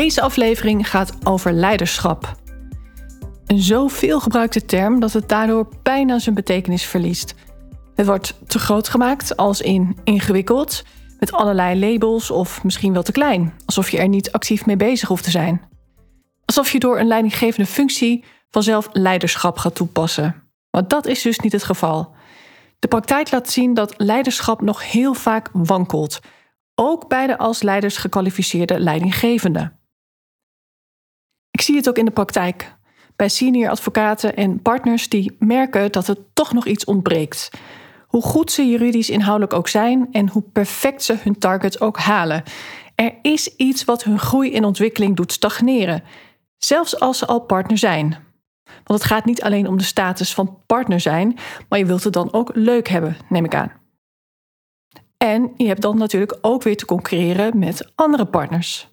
Deze aflevering gaat over leiderschap. Een zo veelgebruikte term dat het daardoor bijna zijn betekenis verliest. Het wordt te groot gemaakt als in ingewikkeld, met allerlei labels of misschien wel te klein, alsof je er niet actief mee bezig hoeft te zijn. Alsof je door een leidinggevende functie vanzelf leiderschap gaat toepassen. Maar dat is dus niet het geval. De praktijk laat zien dat leiderschap nog heel vaak wankelt, ook bij de als leiders gekwalificeerde leidinggevenden. Ik zie het ook in de praktijk. Bij senior advocaten en partners die merken dat er toch nog iets ontbreekt. Hoe goed ze juridisch inhoudelijk ook zijn en hoe perfect ze hun target ook halen. Er is iets wat hun groei en ontwikkeling doet stagneren, zelfs als ze al partner zijn. Want het gaat niet alleen om de status van partner zijn, maar je wilt het dan ook leuk hebben, neem ik aan. En je hebt dan natuurlijk ook weer te concurreren met andere partners.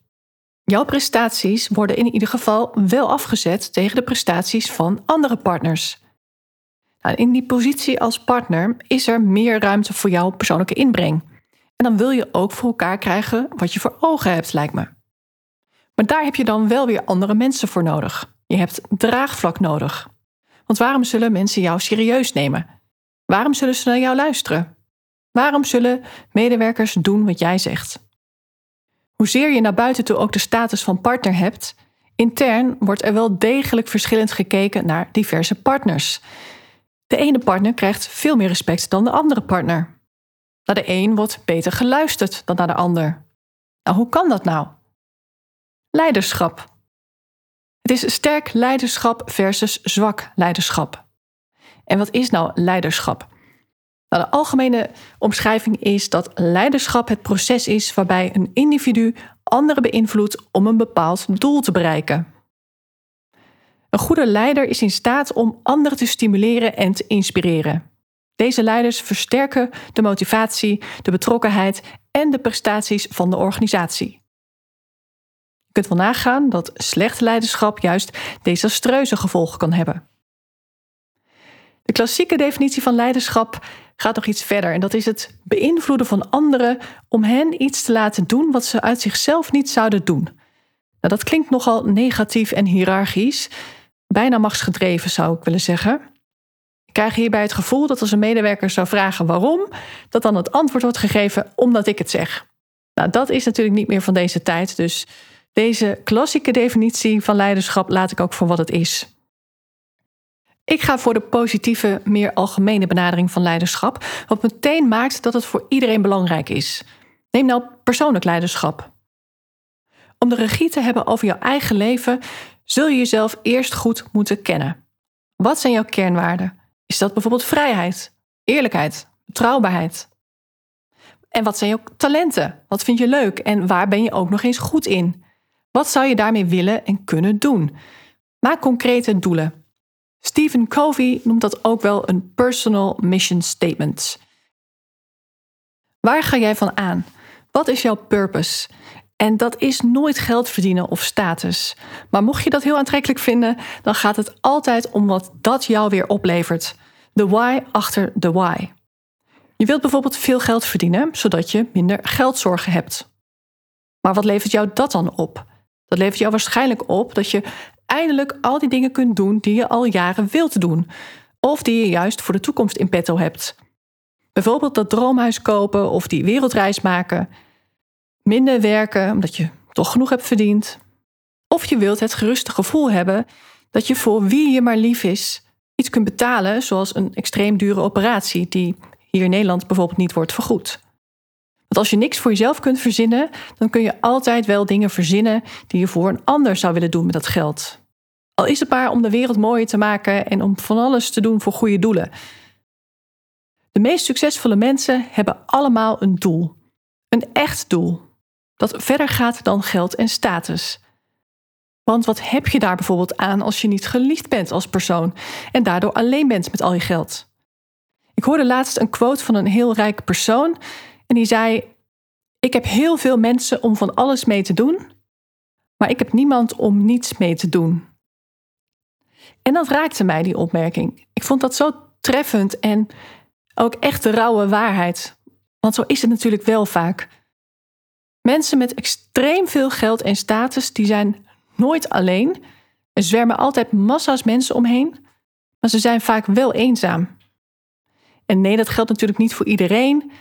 Jouw prestaties worden in ieder geval wel afgezet tegen de prestaties van andere partners. Nou, in die positie als partner is er meer ruimte voor jouw persoonlijke inbreng. En dan wil je ook voor elkaar krijgen wat je voor ogen hebt, lijkt me. Maar daar heb je dan wel weer andere mensen voor nodig. Je hebt draagvlak nodig. Want waarom zullen mensen jou serieus nemen? Waarom zullen ze naar jou luisteren? Waarom zullen medewerkers doen wat jij zegt? Hoezeer je naar buiten toe ook de status van partner hebt, intern wordt er wel degelijk verschillend gekeken naar diverse partners. De ene partner krijgt veel meer respect dan de andere partner. Naar de een wordt beter geluisterd dan naar de ander. Nou, hoe kan dat nou? Leiderschap. Het is sterk leiderschap versus zwak leiderschap. En wat is nou leiderschap? Nou, de algemene omschrijving is dat leiderschap het proces is waarbij een individu anderen beïnvloedt om een bepaald doel te bereiken. Een goede leider is in staat om anderen te stimuleren en te inspireren. Deze leiders versterken de motivatie, de betrokkenheid en de prestaties van de organisatie. Je kunt wel nagaan dat slecht leiderschap juist desastreuze gevolgen kan hebben. De klassieke definitie van leiderschap gaat nog iets verder. En dat is het beïnvloeden van anderen om hen iets te laten doen wat ze uit zichzelf niet zouden doen. Nou, dat klinkt nogal negatief en hiërarchisch, bijna machtsgedreven zou ik willen zeggen. Ik krijg hierbij het gevoel dat als een medewerker zou vragen waarom, dat dan het antwoord wordt gegeven omdat ik het zeg. Nou, dat is natuurlijk niet meer van deze tijd, dus deze klassieke definitie van leiderschap laat ik ook voor wat het is. Ik ga voor de positieve, meer algemene benadering van leiderschap, wat meteen maakt dat het voor iedereen belangrijk is. Neem nou persoonlijk leiderschap. Om de regie te hebben over jouw eigen leven, zul je jezelf eerst goed moeten kennen. Wat zijn jouw kernwaarden? Is dat bijvoorbeeld vrijheid, eerlijkheid, betrouwbaarheid? En wat zijn jouw talenten? Wat vind je leuk en waar ben je ook nog eens goed in? Wat zou je daarmee willen en kunnen doen? Maak concrete doelen. Stephen Covey noemt dat ook wel een personal mission statement. Waar ga jij van aan? Wat is jouw purpose? En dat is nooit geld verdienen of status. Maar mocht je dat heel aantrekkelijk vinden, dan gaat het altijd om wat dat jou weer oplevert. De why achter de why. Je wilt bijvoorbeeld veel geld verdienen, zodat je minder geldzorgen hebt. Maar wat levert jou dat dan op? Dat levert jou waarschijnlijk op dat je eindelijk al die dingen kunt doen die je al jaren wilt doen. Of die je juist voor de toekomst in petto hebt. Bijvoorbeeld dat droomhuis kopen of die wereldreis maken. Minder werken omdat je toch genoeg hebt verdiend. Of je wilt het geruste gevoel hebben dat je voor wie je maar lief is iets kunt betalen, zoals een extreem dure operatie die hier in Nederland bijvoorbeeld niet wordt vergoed. Als je niks voor jezelf kunt verzinnen, dan kun je altijd wel dingen verzinnen die je voor een ander zou willen doen met dat geld. Al is het maar om de wereld mooier te maken en om van alles te doen voor goede doelen. De meest succesvolle mensen hebben allemaal een doel. Een echt doel. Dat verder gaat dan geld en status. Want wat heb je daar bijvoorbeeld aan als je niet geliefd bent als persoon en daardoor alleen bent met al je geld? Ik hoorde laatst een quote van een heel rijke persoon en die zei: Ik heb heel veel mensen om van alles mee te doen, maar ik heb niemand om niets mee te doen. En dat raakte mij, die opmerking. Ik vond dat zo treffend en ook echt de rauwe waarheid. Want zo is het natuurlijk wel vaak. Mensen met extreem veel geld en status, die zijn nooit alleen. Er zwermen altijd massa's mensen omheen, maar ze zijn vaak wel eenzaam. En nee, dat geldt natuurlijk niet voor iedereen.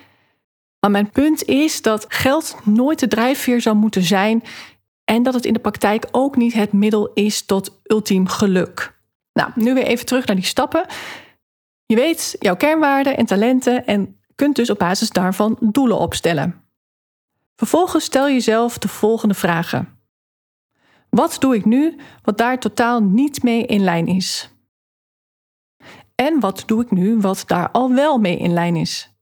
Maar mijn punt is dat geld nooit de drijfveer zou moeten zijn en dat het in de praktijk ook niet het middel is tot ultiem geluk. Nou, nu weer even terug naar die stappen. Je weet jouw kernwaarden en talenten en kunt dus op basis daarvan doelen opstellen. Vervolgens stel jezelf de volgende vragen. Wat doe ik nu wat daar totaal niet mee in lijn is? En wat doe ik nu wat daar al wel mee in lijn is?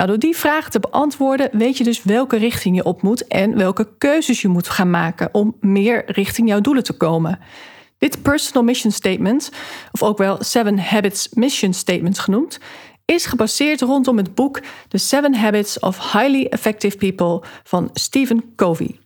Nou, door die vragen te beantwoorden weet je dus welke richting je op moet en welke keuzes je moet gaan maken om meer richting jouw doelen te komen. Dit personal mission statement, of ook wel Seven Habits Mission Statement genoemd, is gebaseerd rondom het boek The Seven Habits of Highly Effective People van Stephen Covey.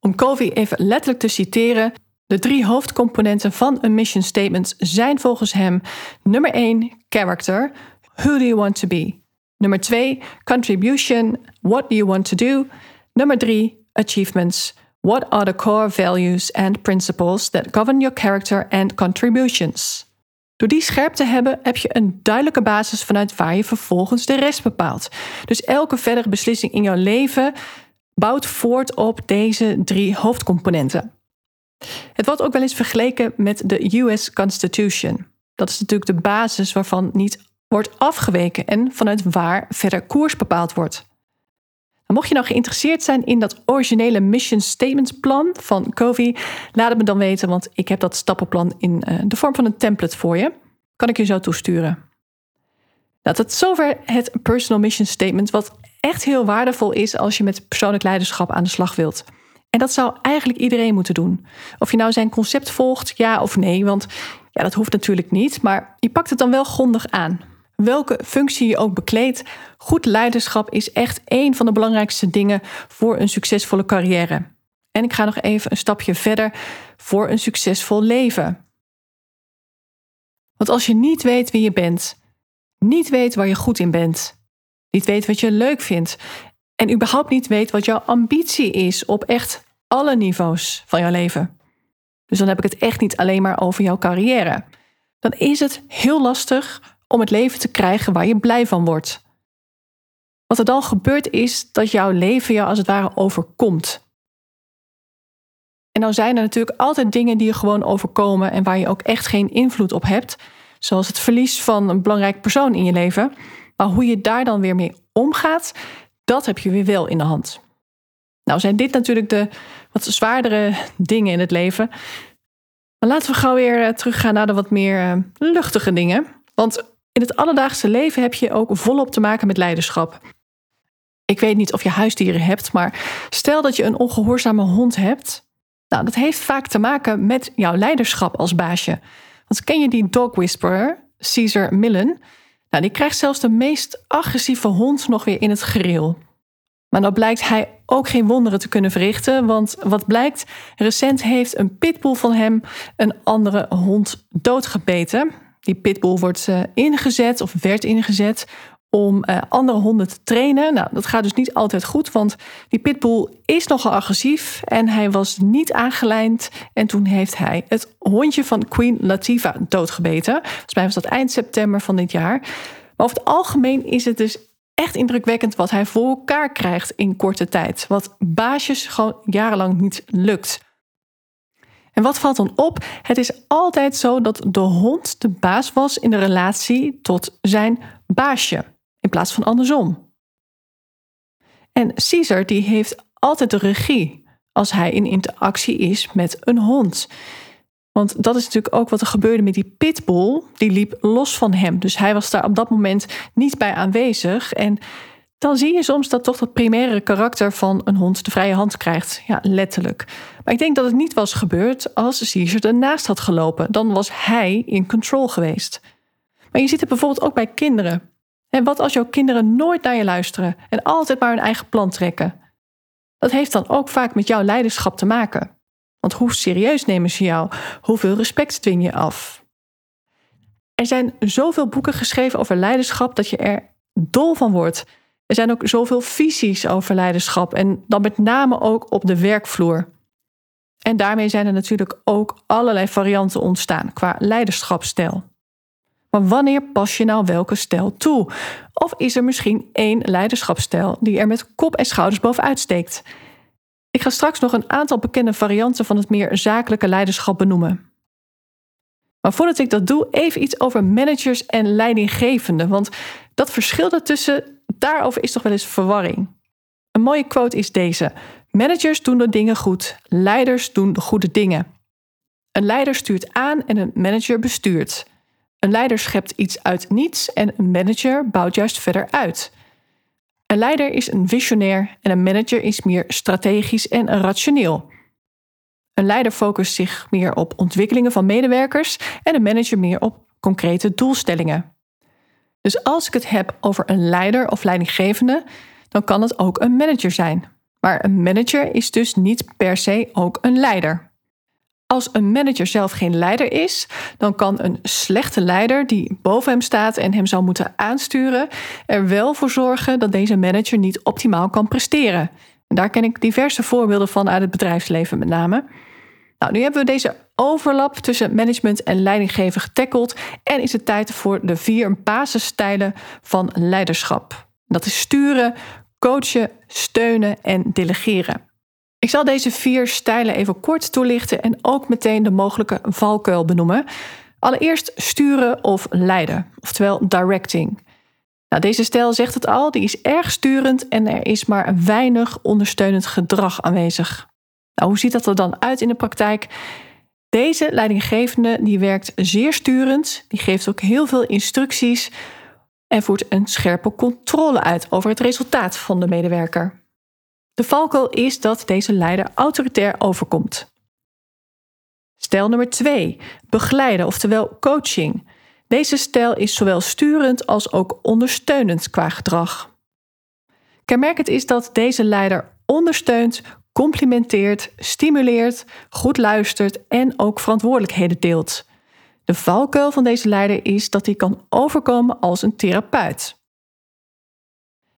Om Covey even letterlijk te citeren, de drie hoofdcomponenten van een mission statement zijn volgens hem nummer 1 character, who do you want to be? Nummer 2 contribution, what do you want to do? Nummer 3 achievements, what are the core values and principles that govern your character and contributions? Door die scherp te hebben, heb je een duidelijke basis vanuit waar je vervolgens de rest bepaalt. Dus elke verdere beslissing in jouw leven bouwt voort op deze drie hoofdcomponenten. Het wordt ook wel eens vergeleken met de US Constitution. Dat is natuurlijk de basis waarvan niet wordt afgeweken en vanuit waar verder koers bepaald wordt. mocht je nou geïnteresseerd zijn in dat originele mission statement plan van Covey, laat het me dan weten, want ik heb dat stappenplan in eh, de vorm van een template voor je. Kan ik je zo toesturen. Nou, tot zover het personal mission statement, wat echt heel waardevol is als je met persoonlijk leiderschap aan de slag wilt. En dat zou eigenlijk iedereen moeten doen. Of je nou zijn concept volgt, ja of nee, want ja, dat hoeft natuurlijk niet, maar je pakt het dan wel grondig aan. Welke functie je ook bekleedt, goed leiderschap is echt één van de belangrijkste dingen voor een succesvolle carrière. En ik ga nog even een stapje verder voor een succesvol leven. Want als je niet weet wie je bent, niet weet waar je goed in bent, niet weet wat je leuk vindt en überhaupt niet weet wat jouw ambitie is op echt alle niveaus van jouw leven. Dus dan heb ik het echt niet alleen maar over jouw carrière. Dan is het heel lastig om het leven te krijgen waar je blij van wordt. Wat er dan gebeurt is dat jouw leven jou als het ware overkomt. En nou zijn er natuurlijk altijd dingen die je gewoon overkomen en waar je ook echt geen invloed op hebt, zoals het verlies van een belangrijk persoon in je leven. Maar hoe je daar dan weer mee omgaat, dat heb je weer wel in de hand. Nou zijn dit natuurlijk de wat zwaardere dingen in het leven. Maar laten we gauw weer eh, teruggaan naar de wat meer eh, luchtige dingen. Want in het alledaagse leven heb je ook volop te maken met leiderschap. Ik weet niet of je huisdieren hebt, maar stel dat je een ongehoorzame hond hebt. Nou, dat heeft vaak te maken met jouw leiderschap als baasje. Want ken je die dog whisperer, Caesar Millen? Nou, die krijgt zelfs de meest agressieve hond nog weer in het gereel. Maar dan blijkt hij ook geen wonderen te kunnen verrichten. Want wat blijkt, recent heeft een pitbull van hem een andere hond doodgebeten. Die pitbull wordt uh, ingezet of werd ingezet om uh, andere honden te trainen. Nou, dat gaat dus niet altijd goed, want die pitbull is nogal agressief en hij was niet aangelijnd. En toen heeft hij het hondje van Queen Latifah doodgebeten. Volgens mij was dat eind september van dit jaar. Maar over het algemeen is het dus echt indrukwekkend wat hij voor elkaar krijgt in korte tijd. Wat baasjes gewoon jarenlang niet lukt. En wat valt dan op? Het is altijd zo dat de hond de baas was in de relatie tot zijn baasje, in plaats van andersom. En Caesar die heeft altijd de regie als hij in interactie is met een hond. Want dat is natuurlijk ook wat er gebeurde met die pitbull. Die liep los van hem. Dus hij was daar op dat moment niet bij aanwezig. En dan zie je soms dat toch dat primaire karakter van een hond de vrije hand krijgt. Ja, letterlijk. Maar ik denk dat het niet was gebeurd als Caesar ernaast had gelopen. Dan was hij in control geweest. Maar je ziet het bijvoorbeeld ook bij kinderen. En wat als jouw kinderen nooit naar je luisteren en altijd maar hun eigen plan trekken? Dat heeft dan ook vaak met jouw leiderschap te maken. Want hoe serieus nemen ze jou? Hoeveel respect dwing je af? Er zijn zoveel boeken geschreven over leiderschap dat je er dol van wordt. Er zijn ook zoveel visies over leiderschap en dan met name ook op de werkvloer. En daarmee zijn er natuurlijk ook allerlei varianten ontstaan qua leiderschapstijl. Maar wanneer pas je nou welke stijl toe? Of is er misschien één leiderschapstijl die er met kop en schouders bovenuit steekt? Ik ga straks nog een aantal bekende varianten van het meer zakelijke leiderschap benoemen. Maar voordat ik dat doe, even iets over managers en leidinggevenden. Want dat verschil daartussen, daarover is toch wel eens verwarring. Een mooie quote is deze: Managers doen de dingen goed, leiders doen de goede dingen. Een leider stuurt aan en een manager bestuurt. Een leider schept iets uit niets en een manager bouwt juist verder uit. Een leider is een visionair en een manager is meer strategisch en rationeel. Een leider focust zich meer op ontwikkelingen van medewerkers en een manager meer op concrete doelstellingen. Dus als ik het heb over een leider of leidinggevende, dan kan het ook een manager zijn. Maar een manager is dus niet per se ook een leider. Als een manager zelf geen leider is, dan kan een slechte leider die boven hem staat en hem zou moeten aansturen, er wel voor zorgen dat deze manager niet optimaal kan presteren. En daar ken ik diverse voorbeelden van uit het bedrijfsleven met name. Nou, nu hebben we deze overlap tussen management en leidinggeven getackled en is het tijd voor de vier basisstijlen van leiderschap. Dat is sturen, coachen, steunen en delegeren. Ik zal deze vier stijlen even kort toelichten en ook meteen de mogelijke valkuil benoemen. Allereerst sturen of leiden, oftewel directing. Nou, deze stijl zegt het al, die is erg sturend en er is maar weinig ondersteunend gedrag aanwezig. Nou, hoe ziet dat er dan uit in de praktijk? Deze leidinggevende die werkt zeer sturend, die geeft ook heel veel instructies en voert een scherpe controle uit over het resultaat van de medewerker. De valkuil is dat deze leider autoritair overkomt. Stijl nummer 2. Begeleiden, oftewel coaching. Deze stijl is zowel sturend als ook ondersteunend qua gedrag. Kenmerkend is dat deze leider ondersteunt, complimenteert, stimuleert, goed luistert en ook verantwoordelijkheden deelt. De valkuil van deze leider is dat hij kan overkomen als een therapeut.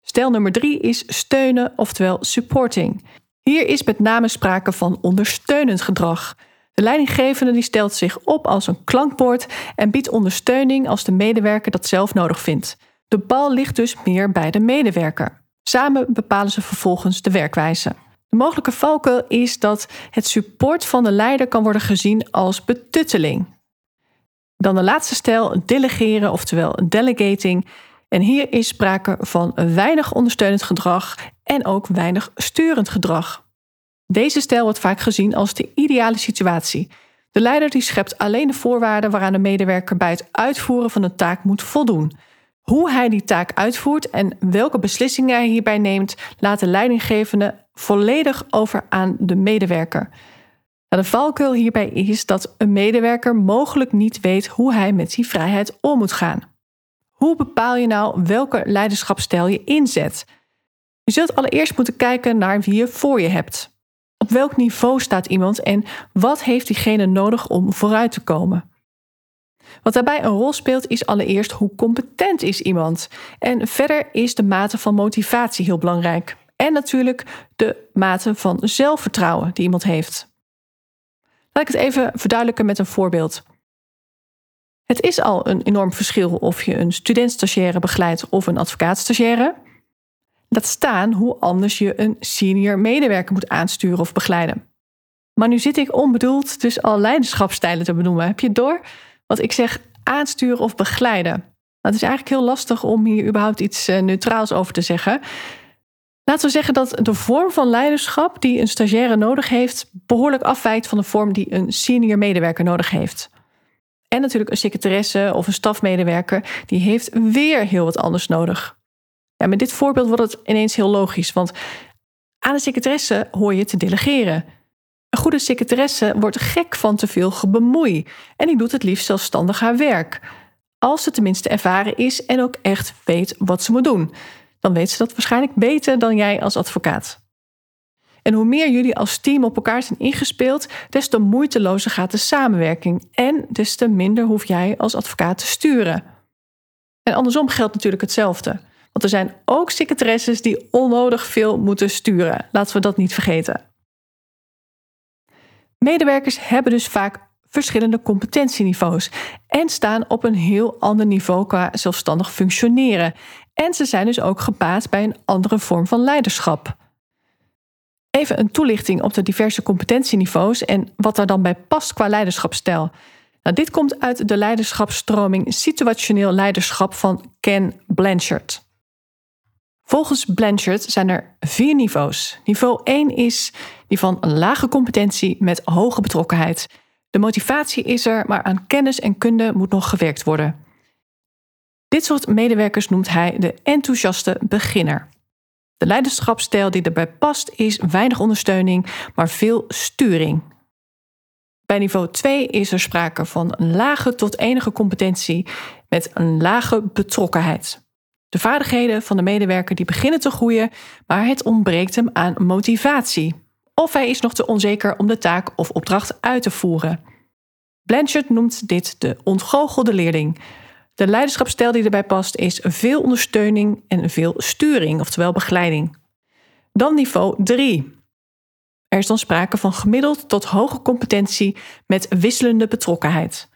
Stijl nummer drie is steunen, oftewel supporting. Hier is met name sprake van ondersteunend gedrag. De leidinggevende die stelt zich op als een klankbord en biedt ondersteuning als de medewerker dat zelf nodig vindt. De bal ligt dus meer bij de medewerker. Samen bepalen ze vervolgens de werkwijze. De mogelijke valkuil is dat het support van de leider kan worden gezien als betutteling. Dan de laatste stijl, delegeren, oftewel delegating. En hier is sprake van weinig ondersteunend gedrag en ook weinig sturend gedrag. Deze stijl wordt vaak gezien als de ideale situatie. De leider die schept alleen de voorwaarden waaraan de medewerker bij het uitvoeren van een taak moet voldoen. Hoe hij die taak uitvoert en welke beslissingen hij hierbij neemt, laat de leidinggevende volledig over aan de medewerker. De valkuil hierbij is dat een medewerker mogelijk niet weet hoe hij met die vrijheid om moet gaan. Hoe bepaal je nou welke leiderschapstijl je inzet? Je zult allereerst moeten kijken naar wie je voor je hebt. Op welk niveau staat iemand en wat heeft diegene nodig om vooruit te komen? Wat daarbij een rol speelt is allereerst hoe competent is iemand. En verder is de mate van motivatie heel belangrijk. En natuurlijk de mate van zelfvertrouwen die iemand heeft. Laat ik het even verduidelijken met een voorbeeld. Het is al een enorm verschil of je een student begeleidt of een advocaatstagiaire. Laat staan hoe anders je een senior medewerker moet aansturen of begeleiden. Maar nu zit ik onbedoeld dus al leiderschapstijlen te benoemen. Heb je het door? Want ik zeg aansturen of begeleiden. Het is eigenlijk heel lastig om hier überhaupt iets eh, neutraals over te zeggen. Laten we zeggen dat de vorm van leiderschap die een stagiaire nodig heeft, behoorlijk afwijkt van de vorm die een senior medewerker nodig heeft. En natuurlijk een secretaresse of een stafmedewerker, die heeft weer heel wat anders nodig. Ja, met dit voorbeeld wordt het ineens heel logisch, want aan de secretaresse hoor je te delegeren. Een goede secretaresse wordt gek van te veel bemoei en die doet het liefst zelfstandig haar werk. Als ze tenminste ervaren is en ook echt weet wat ze moet doen, dan weet ze dat waarschijnlijk beter dan jij als advocaat. En hoe meer jullie als team op elkaar zijn ingespeeld, des te moeitelozer gaat de samenwerking en des te minder hoef jij als advocaat te sturen. En andersom geldt natuurlijk hetzelfde. Want er zijn ook secretaresses die onnodig veel moeten sturen. Laten we dat niet vergeten. Medewerkers hebben dus vaak verschillende competentieniveaus en staan op een heel ander niveau qua zelfstandig functioneren. En ze zijn dus ook gebaat bij een andere vorm van leiderschap. Even een toelichting op de diverse competentieniveaus en wat daar dan bij past qua leiderschapsstijl. Nou, dit komt uit de leiderschapsstroming Situationeel Leiderschap van Ken Blanchard. Volgens Blanchard zijn er vier niveaus. Niveau 1 is die van een lage competentie met hoge betrokkenheid. De motivatie is er, maar aan kennis en kunde moet nog gewerkt worden. Dit soort medewerkers noemt hij de enthousiaste beginner. De leiderschapsstijl die erbij past is weinig ondersteuning, maar veel sturing. Bij niveau 2 is er sprake van een lage tot enige competentie met een lage betrokkenheid. De vaardigheden van de medewerker die beginnen te groeien, maar het ontbreekt hem aan motivatie. Of hij is nog te onzeker om de taak of opdracht uit te voeren. Blanchard noemt dit de ontgoochelde leerling. De leiderschapsstijl die erbij past is veel ondersteuning en veel sturing, oftewel begeleiding. Dan niveau 3. Er is dan sprake van gemiddeld tot hoge competentie met wisselende betrokkenheid.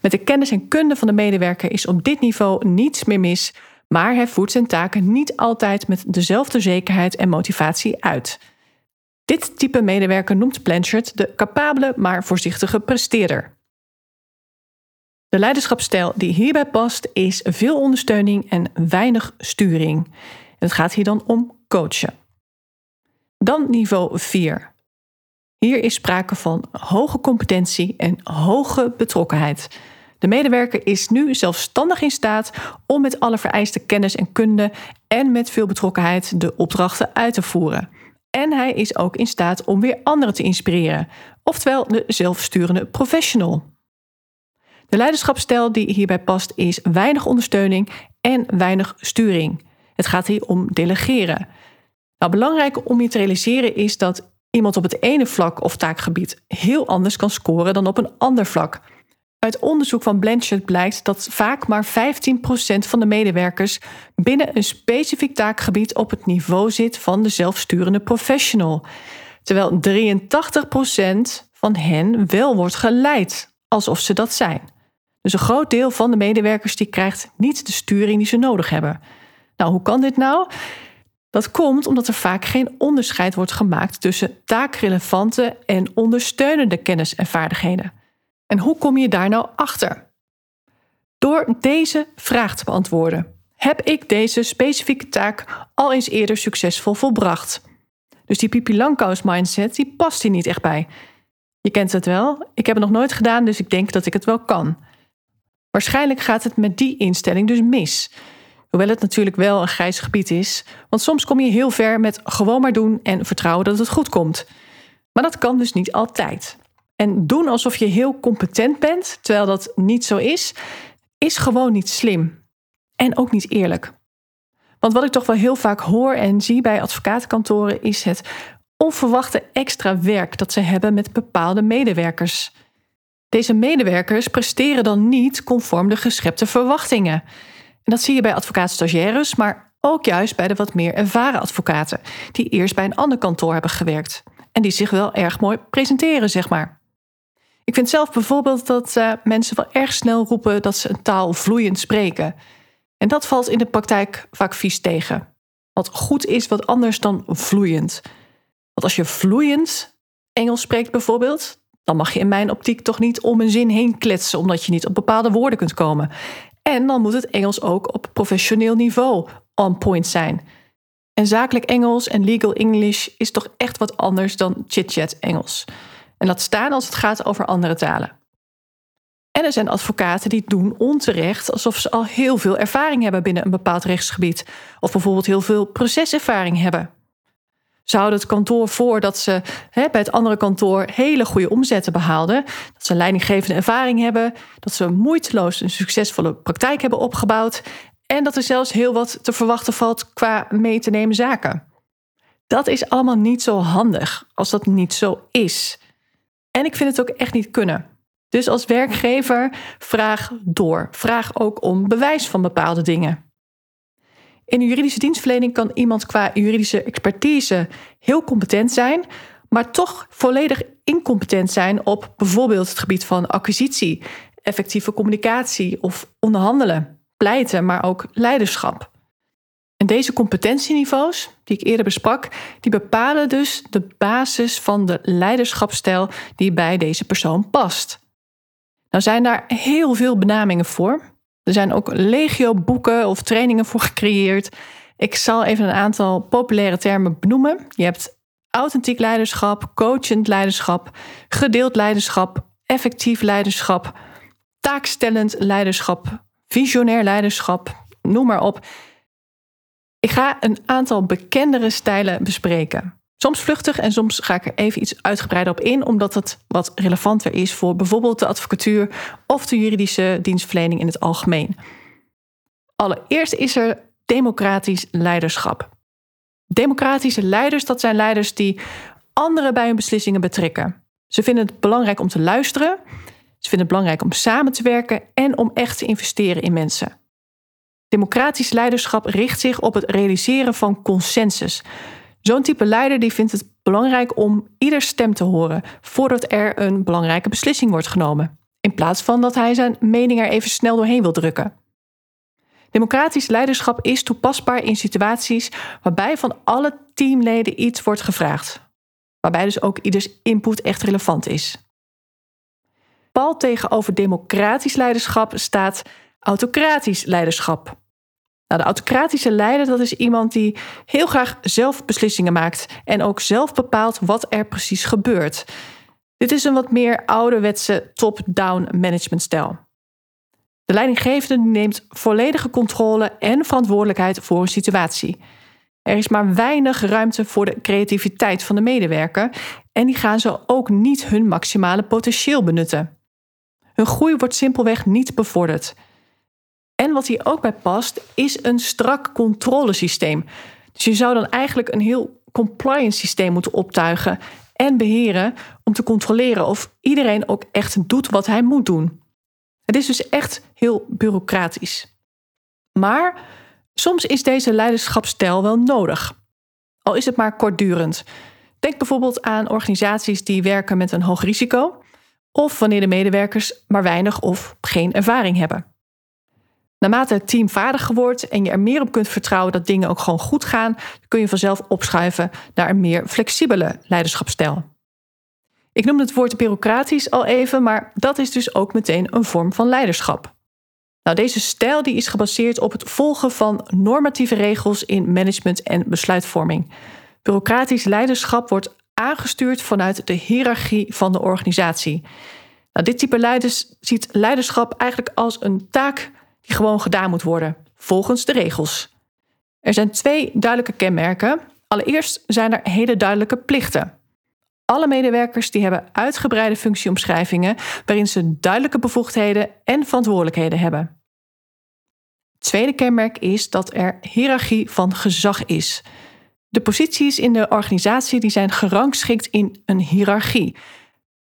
Met de kennis en kunde van de medewerker is op dit niveau niets meer mis, maar hij voert zijn taken niet altijd met dezelfde zekerheid en motivatie uit. Dit type medewerker noemt Blanchard de capabele maar voorzichtige presteerder. De leiderschapsstijl die hierbij past is veel ondersteuning en weinig sturing. Het gaat hier dan om coachen. Dan niveau 4. Hier is sprake van hoge competentie en hoge betrokkenheid. De medewerker is nu zelfstandig in staat om met alle vereiste kennis en kunde en met veel betrokkenheid de opdrachten uit te voeren. En hij is ook in staat om weer anderen te inspireren, oftewel de zelfsturende professional. De leiderschapsstijl die hierbij past is weinig ondersteuning en weinig sturing. Het gaat hier om delegeren. Nou, belangrijk om je te realiseren is dat iemand op het ene vlak of taakgebied heel anders kan scoren dan op een ander vlak. Uit onderzoek van Blanchard blijkt dat vaak maar 15% van de medewerkers binnen een specifiek taakgebied op het niveau zit van de zelfsturende professional, terwijl 83% van hen wel wordt geleid alsof ze dat zijn. Dus een groot deel van de medewerkers die krijgt niet de sturing die ze nodig hebben. Nou, hoe kan dit nou? Dat komt omdat er vaak geen onderscheid wordt gemaakt tussen taakrelevante en ondersteunende kennis en vaardigheden. En hoe kom je daar nou achter? Door deze vraag te beantwoorden. Heb ik deze specifieke taak al eens eerder succesvol volbracht? Dus die Pipi Langkous mindset, die past hier niet echt bij. Je kent het wel. Ik heb het nog nooit gedaan, dus ik denk dat ik het wel kan. Waarschijnlijk gaat het met die instelling dus mis. Hoewel het natuurlijk wel een grijs gebied is, want soms kom je heel ver met gewoon maar doen en vertrouwen dat het goed komt. Maar dat kan dus niet altijd. En doen alsof je heel competent bent, terwijl dat niet zo is, is gewoon niet slim. En ook niet eerlijk. Want wat ik toch wel heel vaak hoor en zie bij advocatenkantoren is het onverwachte extra werk dat ze hebben met bepaalde medewerkers. Deze medewerkers presteren dan niet conform de geschepte verwachtingen. En dat zie je bij advocaatstagiaires, maar ook juist bij de wat meer ervaren advocaten, die eerst bij een ander kantoor hebben gewerkt en die zich wel erg mooi presenteren, zeg maar. Ik vind zelf bijvoorbeeld dat uh, mensen wel erg snel roepen dat ze een taal vloeiend spreken. En dat valt in de praktijk vaak vies tegen. Wat goed is wat anders dan vloeiend. Want als je vloeiend Engels spreekt bijvoorbeeld, dan mag je in mijn optiek toch niet om een zin heen kletsen omdat je niet op bepaalde woorden kunt komen. En dan moet het Engels ook op professioneel niveau on point zijn. En zakelijk Engels en legal English is toch echt wat anders dan chit-chat Engels. En laat staan als het gaat over andere talen. En er zijn advocaten die doen onterecht alsof ze al heel veel ervaring hebben binnen een bepaald rechtsgebied. Of bijvoorbeeld heel veel proceservaring hebben. Ze houden het kantoor voor dat ze hè, bij het andere kantoor hele goede omzetten behaalden. Dat ze leidinggevende ervaring hebben. Dat ze moeiteloos een succesvolle praktijk hebben opgebouwd. En dat er zelfs heel wat te verwachten valt qua mee te nemen zaken. Dat is allemaal niet zo handig als dat niet zo is. En ik vind het ook echt niet kunnen. Dus als werkgever vraag door. Vraag ook om bewijs van bepaalde dingen. In de juridische dienstverlening kan iemand qua juridische expertise heel competent zijn, maar toch volledig incompetent zijn op bijvoorbeeld het gebied van acquisitie, effectieve communicatie of onderhandelen, pleiten, maar ook leiderschap. En deze competentieniveaus, die ik eerder besprak, die bepalen dus de basis van de leiderschapsstijl die bij deze persoon past. Nou zijn daar heel veel benamingen voor. Er zijn ook legio boeken of trainingen voor gecreëerd. Ik zal even een aantal populaire termen benoemen. Je hebt authentiek leiderschap, coachend leiderschap, gedeeld leiderschap, effectief leiderschap, taakstellend leiderschap, visionair leiderschap, noem maar op. Ik ga een aantal bekendere stijlen bespreken. Soms vluchtig en soms ga ik er even iets uitgebreider op in, omdat het wat relevanter is voor bijvoorbeeld de advocatuur of de juridische dienstverlening in het algemeen. Allereerst is er democratisch leiderschap. Democratische leiders, dat zijn leiders die anderen bij hun beslissingen betrekken. Ze vinden het belangrijk om te luisteren, ze vinden het belangrijk om samen te werken en om echt te investeren in mensen. Democratisch leiderschap richt zich op het realiseren van consensus. Zo'n type leider die vindt het belangrijk om ieder stem te horen voordat er een belangrijke beslissing wordt genomen, in plaats van dat hij zijn mening er even snel doorheen wil drukken. Democratisch leiderschap is toepasbaar in situaties waarbij van alle teamleden iets wordt gevraagd, waarbij dus ook ieders input echt relevant is. Pal tegenover democratisch leiderschap staat autocratisch leiderschap. Nou, de autocratische leider dat is iemand die heel graag zelf beslissingen maakt en ook zelf bepaalt wat er precies gebeurt. Dit is een wat meer ouderwetse top-down managementstijl. De leidinggevende neemt volledige controle en verantwoordelijkheid voor een situatie. Er is maar weinig ruimte voor de creativiteit van de medewerker en die gaan zo ook niet hun maximale potentieel benutten. Hun groei wordt simpelweg niet bevorderd. En wat hier ook bij past, is een strak controlesysteem. Dus je zou dan eigenlijk een heel compliance systeem moeten optuigen en beheren om te controleren of iedereen ook echt doet wat hij moet doen. Het is dus echt heel bureaucratisch. Maar soms is deze leiderschapsstijl wel nodig. Al is het maar kortdurend. Denk bijvoorbeeld aan organisaties die werken met een hoog risico, of wanneer de medewerkers maar weinig of geen ervaring hebben. Naarmate het team vaardiger wordt en je er meer op kunt vertrouwen dat dingen ook gewoon goed gaan, kun je vanzelf opschuiven naar een meer flexibele leiderschapsstijl. Ik noemde het woord bureaucratisch al even, maar dat is dus ook meteen een vorm van leiderschap. Nou, deze stijl die is gebaseerd op het volgen van normatieve regels in management en besluitvorming. Bureaucratisch leiderschap wordt aangestuurd vanuit de hiërarchie van de organisatie. Nou, dit type leiders ziet leiderschap eigenlijk als een taak die gewoon gedaan moet worden, volgens de regels. Er zijn twee duidelijke kenmerken. Allereerst zijn er hele duidelijke plichten. Alle medewerkers die hebben uitgebreide functieomschrijvingen waarin ze duidelijke bevoegdheden en verantwoordelijkheden hebben. Tweede kenmerk is dat er hiërarchie van gezag is. De posities in de organisatie die zijn gerangschikt in een hiërarchie.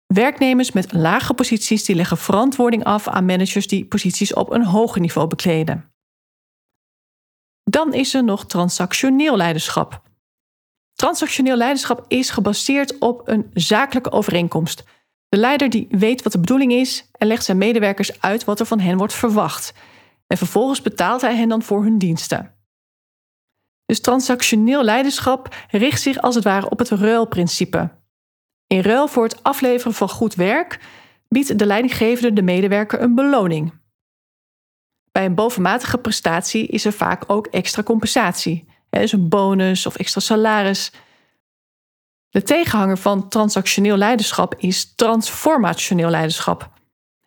Werknemers met lage posities die leggen verantwoording af aan managers die posities op een hoger niveau bekleden. Dan is er nog transactioneel leiderschap. Transactioneel leiderschap is gebaseerd op een zakelijke overeenkomst. De leider die weet wat de bedoeling is en legt zijn medewerkers uit wat er van hen wordt verwacht. En vervolgens betaalt hij hen dan voor hun diensten. Dus transactioneel leiderschap richt zich als het ware op het ruilprincipe. In ruil voor het afleveren van goed werk biedt de leidinggevende de medewerker een beloning. Bij een bovenmatige prestatie is er vaak ook extra compensatie, dus een bonus of extra salaris. De tegenhanger van transactioneel leiderschap is transformationeel leiderschap.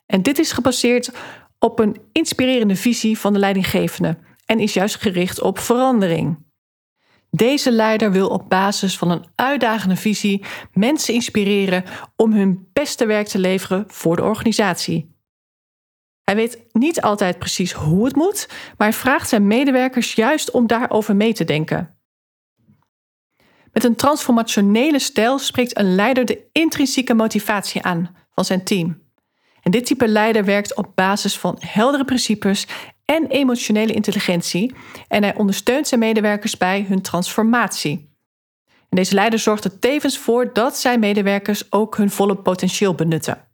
En dit is gebaseerd op een inspirerende visie van de leidinggevende en is juist gericht op verandering. Deze leider wil op basis van een uitdagende visie mensen inspireren om hun beste werk te leveren voor de organisatie. Hij weet niet altijd precies hoe het moet, maar hij vraagt zijn medewerkers juist om daarover mee te denken. Met een transformationele stijl spreekt een leider de intrinsieke motivatie aan van zijn team. En dit type leider werkt op basis van heldere principes en emotionele intelligentie en hij ondersteunt zijn medewerkers bij hun transformatie. En deze leider zorgt er tevens voor dat zijn medewerkers ook hun volle potentieel benutten.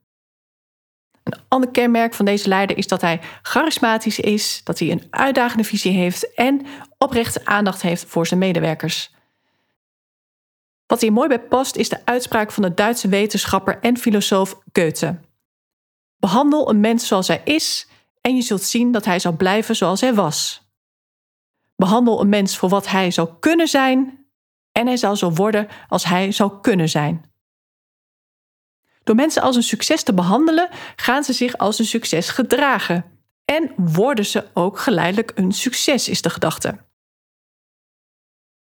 Een ander kenmerk van deze leider is dat hij charismatisch is, dat hij een uitdagende visie heeft en oprechte aandacht heeft voor zijn medewerkers. Wat hier mooi bij past is de uitspraak van de Duitse wetenschapper en filosoof Goethe. Behandel een mens zoals hij is en je zult zien dat hij zal blijven zoals hij was. Behandel een mens voor wat hij zou kunnen zijn en hij zal zo worden als hij zou kunnen zijn. Door mensen als een succes te behandelen, gaan ze zich als een succes gedragen en worden ze ook geleidelijk een succes, is de gedachte.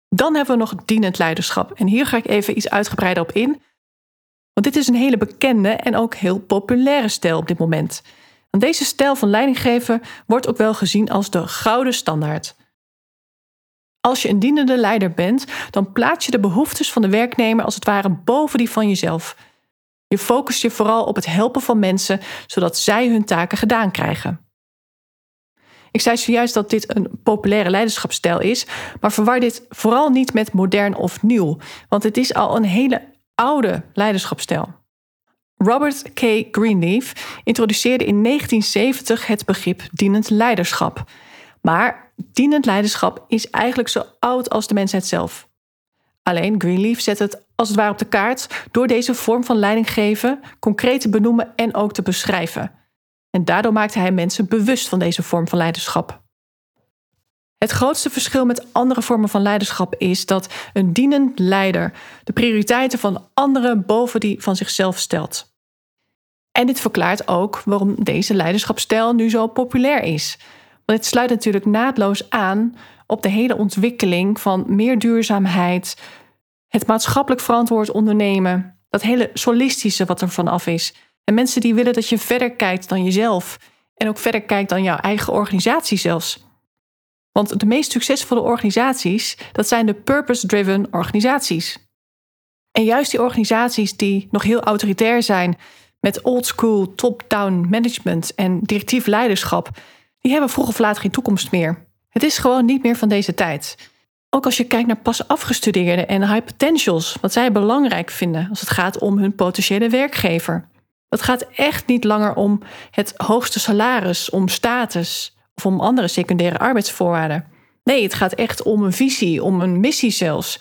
Dan hebben we nog dienend leiderschap. En hier ga ik even iets uitgebreider op in. Want dit is een hele bekende en ook heel populaire stijl op dit moment. Deze stijl van leidinggeven wordt ook wel gezien als de gouden standaard. Als je een dienende leider bent, dan plaats je de behoeftes van de werknemer als het ware boven die van jezelf. Je focust je vooral op het helpen van mensen, zodat zij hun taken gedaan krijgen. Ik zei zojuist dat dit een populaire leiderschapsstijl is, maar verwar dit vooral niet met modern of nieuw, want het is al een hele oude leiderschapsstijl. Robert K. Greenleaf introduceerde in 1970 het begrip dienend leiderschap. Maar dienend leiderschap is eigenlijk zo oud als de mensheid zelf. Alleen Greenleaf zet het als het ware op de kaart door deze vorm van leiding geven concreet te benoemen en ook te beschrijven. En daardoor maakte hij mensen bewust van deze vorm van leiderschap. Het grootste verschil met andere vormen van leiderschap is dat een dienend leider de prioriteiten van anderen boven die van zichzelf stelt. En dit verklaart ook waarom deze leiderschapsstijl nu zo populair is. Want het sluit natuurlijk naadloos aan op de hele ontwikkeling van meer duurzaamheid, het maatschappelijk verantwoord ondernemen, dat hele solistische wat er vanaf is. En mensen die willen dat je verder kijkt dan jezelf en ook verder kijkt dan jouw eigen organisatie zelfs. Want de meest succesvolle organisaties, dat zijn de purpose-driven organisaties. En juist die organisaties die nog heel autoritair zijn, met old school top-down management en directief leiderschap, die hebben vroeg of laat geen toekomst meer. Het is gewoon niet meer van deze tijd. Ook als je kijkt naar pas afgestudeerden en high potentials, wat zij belangrijk vinden als het gaat om hun potentiële werkgever. Het gaat echt niet langer om het hoogste salaris, om status, of om andere secundaire arbeidsvoorwaarden. Nee, het gaat echt om een visie, om een missie zelfs.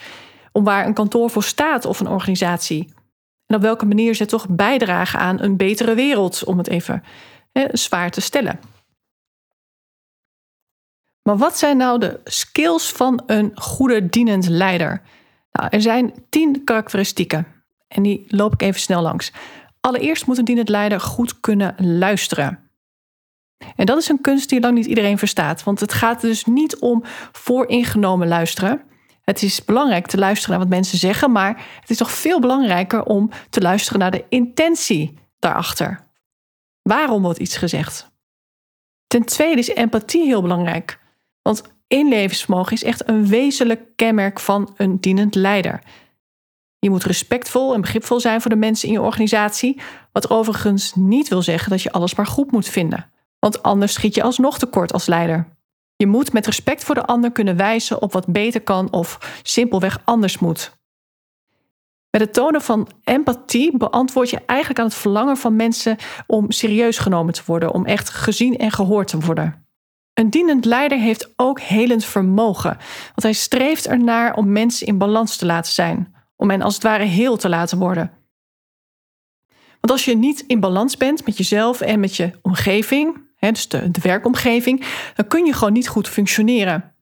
Om waar een kantoor voor staat of een organisatie. En op welke manier ze toch bijdragen aan een betere wereld, om het even hè, zwaar te stellen. Maar wat zijn nou de skills van een goede dienend leider? Nou, er zijn tien karakteristieken en die loop ik even snel langs. Allereerst moet een dienend leider goed kunnen luisteren. En dat is een kunst die lang niet iedereen verstaat. Want het gaat dus niet om vooringenomen luisteren. Het is belangrijk te luisteren naar wat mensen zeggen, maar het is toch veel belangrijker om te luisteren naar de intentie daarachter. Waarom wordt iets gezegd? Ten tweede is empathie heel belangrijk. Want inlevensvermogen is echt een wezenlijk kenmerk van een dienend leider. Je moet respectvol en begripvol zijn voor de mensen in je organisatie, wat overigens niet wil zeggen dat je alles maar goed moet vinden want anders schiet je alsnog tekort als leider. Je moet met respect voor de ander kunnen wijzen op wat beter kan of simpelweg anders moet. Met het tonen van empathie beantwoord je eigenlijk aan het verlangen van mensen om serieus genomen te worden, om echt gezien en gehoord te worden. Een dienend leider heeft ook helend vermogen, want hij streeft ernaar om mensen in balans te laten zijn, om hen als het ware heel te laten worden. Want als je niet in balans bent met jezelf en met je omgeving, dus de, werkomgeving, dan kun je gewoon niet goed functioneren.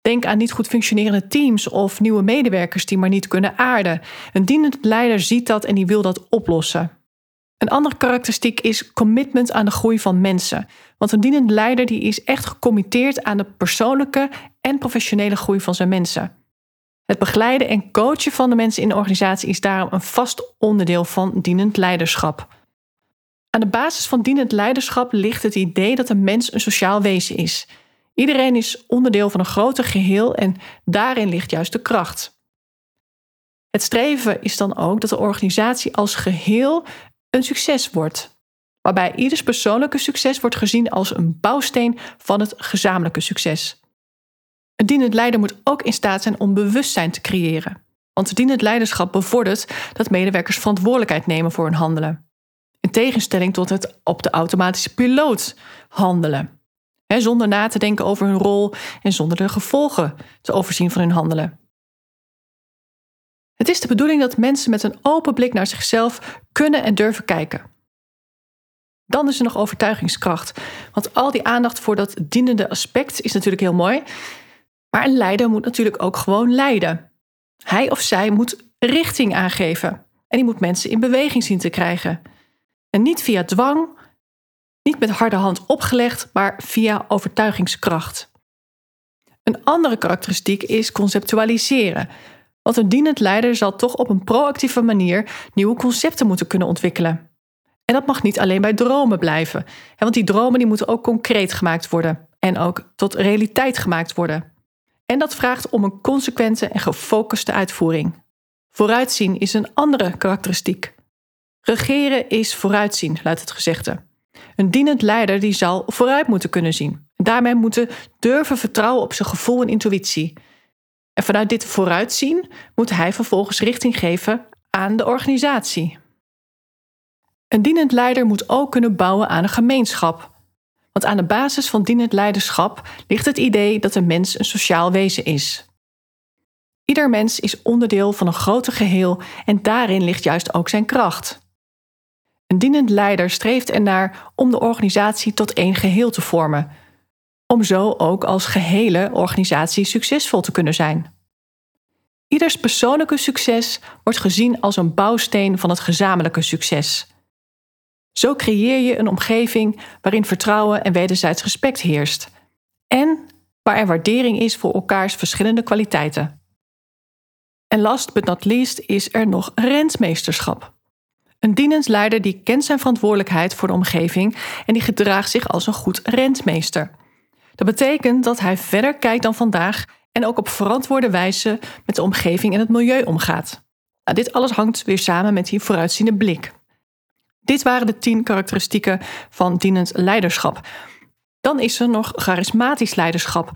Denk aan niet goed functionerende teams of nieuwe medewerkers die maar niet kunnen aarden. Een dienend leider ziet dat en die wil dat oplossen. Een andere karakteristiek is commitment aan de groei van mensen. Want een dienend leider die is echt gecommitteerd aan de persoonlijke en professionele groei van zijn mensen. Het begeleiden en coachen van de mensen in de organisatie is daarom een vast onderdeel van dienend leiderschap. Aan de basis van dienend leiderschap ligt het idee dat een mens een sociaal wezen is. Iedereen is onderdeel van een groter geheel en daarin ligt juist de kracht. Het streven is dan ook dat de organisatie als geheel een succes wordt, waarbij ieders persoonlijke succes wordt gezien als een bouwsteen van het gezamenlijke succes. Een dienend leider moet ook in staat zijn om bewustzijn te creëren. Want dienend leiderschap bevordert dat medewerkers verantwoordelijkheid nemen voor hun handelen. In tegenstelling tot het op de automatische piloot handelen. zonder na te denken over hun rol en zonder de gevolgen te overzien van hun handelen. Het is de bedoeling dat mensen met een open blik naar zichzelf kunnen en durven kijken. Dan is er nog overtuigingskracht. Want al die aandacht voor dat dienende aspect is natuurlijk heel mooi. Maar een leider moet natuurlijk ook gewoon leiden. Hij of zij moet richting aangeven. En die moet mensen in beweging zien te krijgen. En niet via dwang, niet met harde hand opgelegd, maar via overtuigingskracht. Een andere karakteristiek is conceptualiseren. Want een dienend leider zal toch op een proactieve manier nieuwe concepten moeten kunnen ontwikkelen. En dat mag niet alleen bij dromen blijven, want die dromen die moeten ook concreet gemaakt worden en ook tot realiteit gemaakt worden. En dat vraagt om een consequente en gefocuste uitvoering. Vooruitzien is een andere karakteristiek. Regeren is vooruitzien, luidt het gezegde. Een dienend leider die zal vooruit moeten kunnen zien. Daarmee moeten durven vertrouwen op zijn gevoel en intuïtie. En vanuit dit vooruitzien moet hij vervolgens richting geven aan de organisatie. Een dienend leider moet ook kunnen bouwen aan een gemeenschap. Want aan de basis van dienend leiderschap ligt het idee dat een mens een sociaal wezen is. Ieder mens is onderdeel van een groter geheel en daarin ligt juist ook zijn kracht. Een dienend leider streeft ernaar om de organisatie tot één geheel te vormen, om zo ook als gehele organisatie succesvol te kunnen zijn. Ieders persoonlijke succes wordt gezien als een bouwsteen van het gezamenlijke succes. Zo creëer je een omgeving waarin vertrouwen en wederzijds respect heerst. En waar er waardering is voor elkaars verschillende kwaliteiten. En last but not least is er nog rentmeesterschap. Een dienensleider die kent zijn verantwoordelijkheid voor de omgeving en die gedraagt zich als een goed rentmeester. Dat betekent dat hij verder kijkt dan vandaag en ook op verantwoorde wijze met de omgeving en het milieu omgaat. Nou, dit alles hangt weer samen met die vooruitziende blik. Dit waren de tien karakteristieken van dienend leiderschap. Dan is er nog charismatisch leiderschap.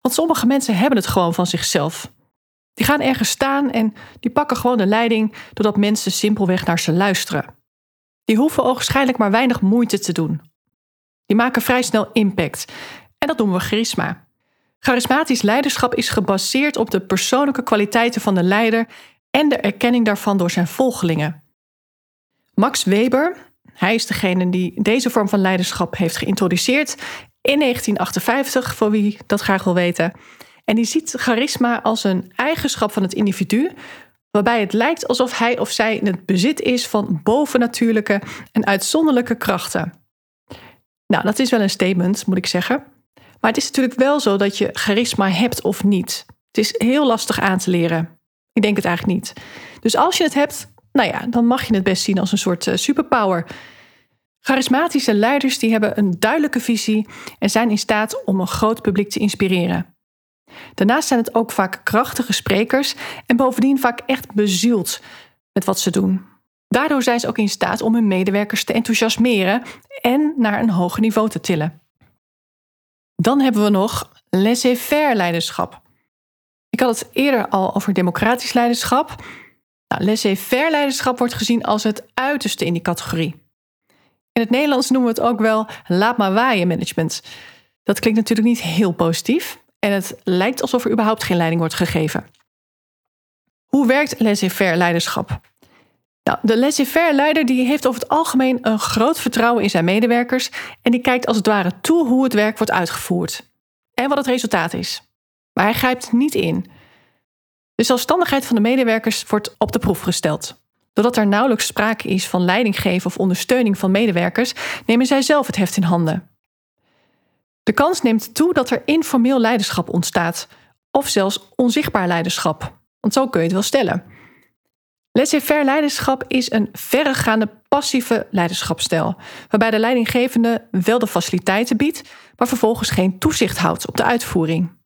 Want sommige mensen hebben het gewoon van zichzelf. Die gaan ergens staan en die pakken gewoon de leiding doordat mensen simpelweg naar ze luisteren. Die hoeven ogenschijnlijk maar weinig moeite te doen. Die maken vrij snel impact. En dat noemen we charisma. Charismatisch leiderschap is gebaseerd op de persoonlijke kwaliteiten van de leider en de erkenning daarvan door zijn volgelingen. Max Weber, hij is degene die deze vorm van leiderschap heeft geïntroduceerd in 1958, voor wie dat graag wil weten. En die ziet charisma als een eigenschap van het individu, waarbij het lijkt alsof hij of zij in het bezit is van bovennatuurlijke en uitzonderlijke krachten. Nou, dat is wel een statement, moet ik zeggen. Maar het is natuurlijk wel zo dat je charisma hebt of niet. Het is heel lastig aan te leren. Ik denk het eigenlijk niet. Dus als je het hebt, nou ja, dan mag je het best zien als een soort uh, superpower. Charismatische leiders die hebben een duidelijke visie en zijn in staat om een groot publiek te inspireren. Daarnaast zijn het ook vaak krachtige sprekers en bovendien vaak echt bezield met wat ze doen. Daardoor zijn ze ook in staat om hun medewerkers te enthousiasmeren en naar een hoger niveau te tillen. Dan hebben we nog laissez-faire leiderschap. Ik had het eerder al over democratisch leiderschap. Nou, laissez-faire leiderschap wordt gezien als het uiterste in die categorie. In het Nederlands noemen we het ook wel laat maar waaien management. Dat klinkt natuurlijk niet heel positief en het lijkt alsof er überhaupt geen leiding wordt gegeven. Hoe werkt laissez-faire leiderschap? Nou, de laissez-faire leider die heeft over het algemeen een groot vertrouwen in zijn medewerkers en die kijkt als het ware toe hoe het werk wordt uitgevoerd en wat het resultaat is. Maar hij grijpt niet in. De zelfstandigheid van de medewerkers wordt op de proef gesteld. Doordat er nauwelijks sprake is van leiding geven of ondersteuning van medewerkers, nemen zij zelf het heft in handen. De kans neemt toe dat er informeel leiderschap ontstaat, of zelfs onzichtbaar leiderschap. Want zo kun je het wel stellen. Laissez-faire leiderschap is een verregaande passieve leiderschapsstijl, waarbij de leidinggevende wel de faciliteiten biedt, maar vervolgens geen toezicht houdt op de uitvoering.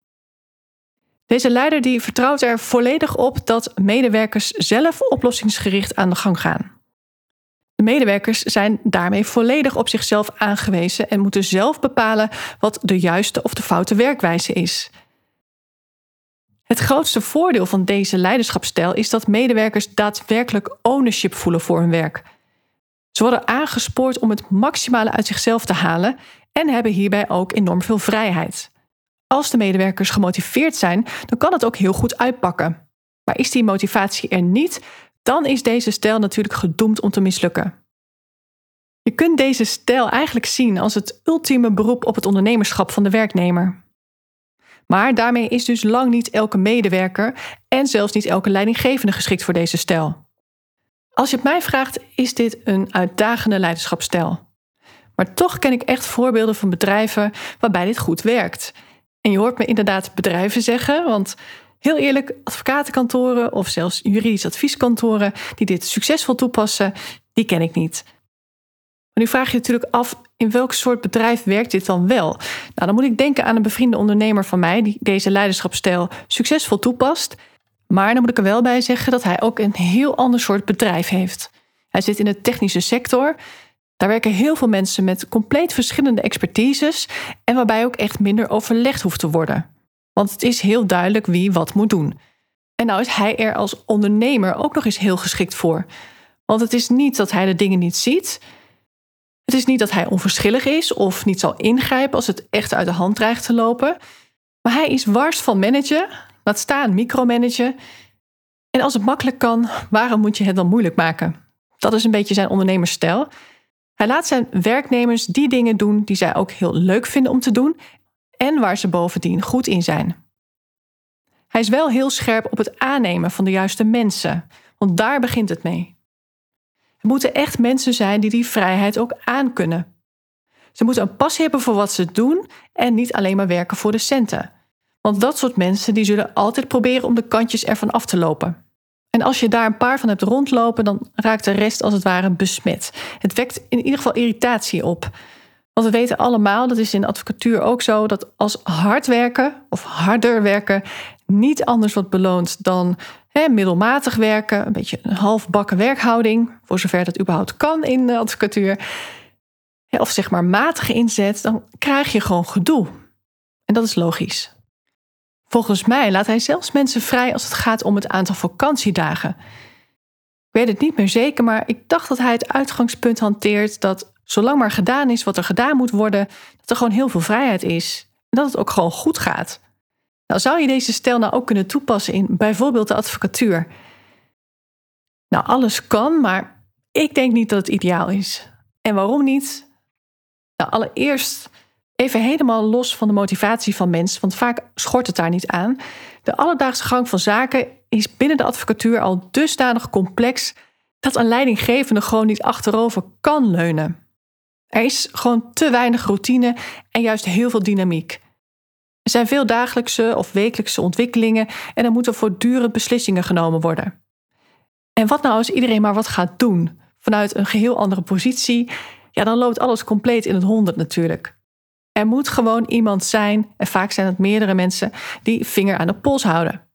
Deze leider die vertrouwt er volledig op dat medewerkers zelf oplossingsgericht aan de gang gaan. De medewerkers zijn daarmee volledig op zichzelf aangewezen en moeten zelf bepalen wat de juiste of de foute werkwijze is. Het grootste voordeel van deze leiderschapsstijl is dat medewerkers daadwerkelijk ownership voelen voor hun werk. Ze worden aangespoord om het maximale uit zichzelf te halen en hebben hierbij ook enorm veel vrijheid. Als de medewerkers gemotiveerd zijn, dan kan het ook heel goed uitpakken. Maar is die motivatie er niet, dan is deze stijl natuurlijk gedoemd om te mislukken. Je kunt deze stijl eigenlijk zien als het ultieme beroep op het ondernemerschap van de werknemer. Maar daarmee is dus lang niet elke medewerker en zelfs niet elke leidinggevende geschikt voor deze stijl. Als je het mij vraagt, is dit een uitdagende leiderschapsstijl. Maar toch ken ik echt voorbeelden van bedrijven waarbij dit goed werkt. En je hoort me inderdaad bedrijven zeggen, want heel eerlijk, advocatenkantoren of zelfs juridisch advieskantoren die dit succesvol toepassen, die ken ik niet. Maar nu vraag je natuurlijk af, in welk soort bedrijf werkt dit dan wel? Nou, dan moet ik denken aan een bevriende ondernemer van mij die deze leiderschapsstijl succesvol toepast. Maar dan moet ik er wel bij zeggen dat hij ook een heel ander soort bedrijf heeft. Hij zit in de technische sector. Daar werken heel veel mensen met compleet verschillende expertises en waarbij ook echt minder overlegd hoeft te worden. Want het is heel duidelijk wie wat moet doen. En nou is hij er als ondernemer ook nog eens heel geschikt voor. Want het is niet dat hij de dingen niet ziet. Het is niet dat hij onverschillig is of niet zal ingrijpen als het echt uit de hand dreigt te lopen. Maar hij is wars van managen, laat staan micromanagen. En als het makkelijk kan, waarom moet je het dan moeilijk maken? Dat is een beetje zijn ondernemersstijl. Hij laat zijn werknemers die dingen doen die zij ook heel leuk vinden om te doen en waar ze bovendien goed in zijn. Hij is wel heel scherp op het aannemen van de juiste mensen, want daar begint het mee. Het moeten echt mensen zijn die die vrijheid ook aankunnen. Ze moeten een passie hebben voor wat ze doen en niet alleen maar werken voor de centen. Want dat soort mensen die zullen altijd proberen om de kantjes ervan af te lopen. En als je daar een paar van hebt rondlopen, dan raakt de rest als het ware besmet. Het wekt in ieder geval irritatie op. Want we weten allemaal, dat is in de advocatuur ook zo, dat als hard werken of harder werken niet anders wordt beloond dan hè, middelmatig werken, een beetje een halfbakken werkhouding, voor zover dat überhaupt kan in de advocatuur, of zeg maar matige inzet, dan krijg je gewoon gedoe. En dat is logisch. Volgens mij laat hij zelfs mensen vrij als het gaat om het aantal vakantiedagen. Ik weet het niet meer zeker, maar ik dacht dat hij het uitgangspunt hanteert dat zolang maar gedaan is wat er gedaan moet worden, dat er gewoon heel veel vrijheid is. En dat het ook gewoon goed gaat. Nou, zou je deze stijl nou ook kunnen toepassen in bijvoorbeeld de advocatuur? Nou, alles kan, maar ik denk niet dat het ideaal is. En waarom niet? Nou, allereerst even helemaal los van de motivatie van mensen, want vaak schort het daar niet aan. De alledaagse gang van zaken is binnen de advocatuur al dusdanig complex dat een leidinggevende gewoon niet achterover kan leunen. Er is gewoon te weinig routine en juist heel veel dynamiek. Er zijn veel dagelijkse of wekelijkse ontwikkelingen en er moeten voortdurend beslissingen genomen worden. En wat nou als iedereen maar wat gaat doen vanuit een geheel andere positie? Ja, dan loopt alles compleet in het honderd natuurlijk. Er moet gewoon iemand zijn, en vaak zijn het meerdere mensen, die vinger aan de pols houden.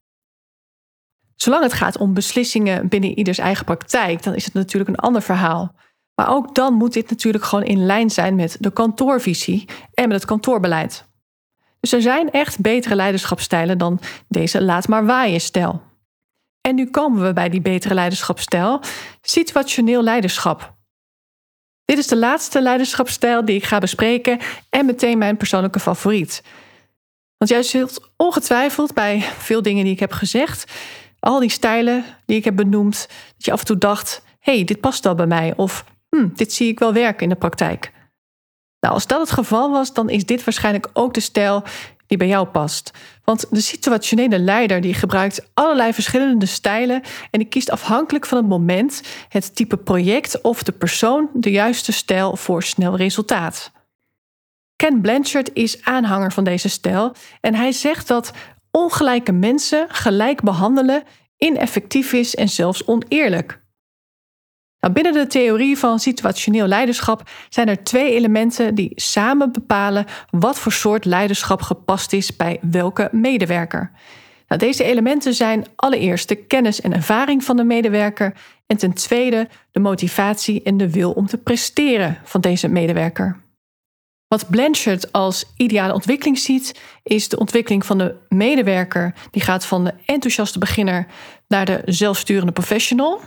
Zolang het gaat om beslissingen binnen ieders eigen praktijk, dan is het natuurlijk een ander verhaal. Maar ook dan moet dit natuurlijk gewoon in lijn zijn met de kantoorvisie en met het kantoorbeleid. Dus er zijn echt betere leiderschapstijlen dan deze laat maar waaien stijl. En nu komen we bij die betere leiderschapstijl, situationeel leiderschap. Dit is de laatste leiderschapstijl die ik ga bespreken en meteen mijn persoonlijke favoriet. Want jij zult ongetwijfeld bij veel dingen die ik heb gezegd, al die stijlen die ik heb benoemd, dat je af en toe dacht: hé, hey, dit past wel bij mij of hm, dit zie ik wel werken in de praktijk. Nou, als dat het geval was, dan is dit waarschijnlijk ook de stijl die bij jou past. Want de situationele leider die gebruikt allerlei verschillende stijlen en die kiest afhankelijk van het moment, het type project of de persoon de juiste stijl voor snel resultaat. Ken Blanchard is aanhanger van deze stijl en hij zegt dat ongelijke mensen gelijk behandelen ineffectief is en zelfs oneerlijk. Nou, binnen de theorie van situationeel leiderschap zijn er twee elementen die samen bepalen wat voor soort leiderschap gepast is bij welke medewerker. Nou, deze elementen zijn allereerst de kennis en ervaring van de medewerker en ten tweede de motivatie en de wil om te presteren van deze medewerker. Wat Blanchard als ideale ontwikkeling ziet, is de ontwikkeling van de medewerker. Die gaat van de enthousiaste beginner naar de zelfsturende professional.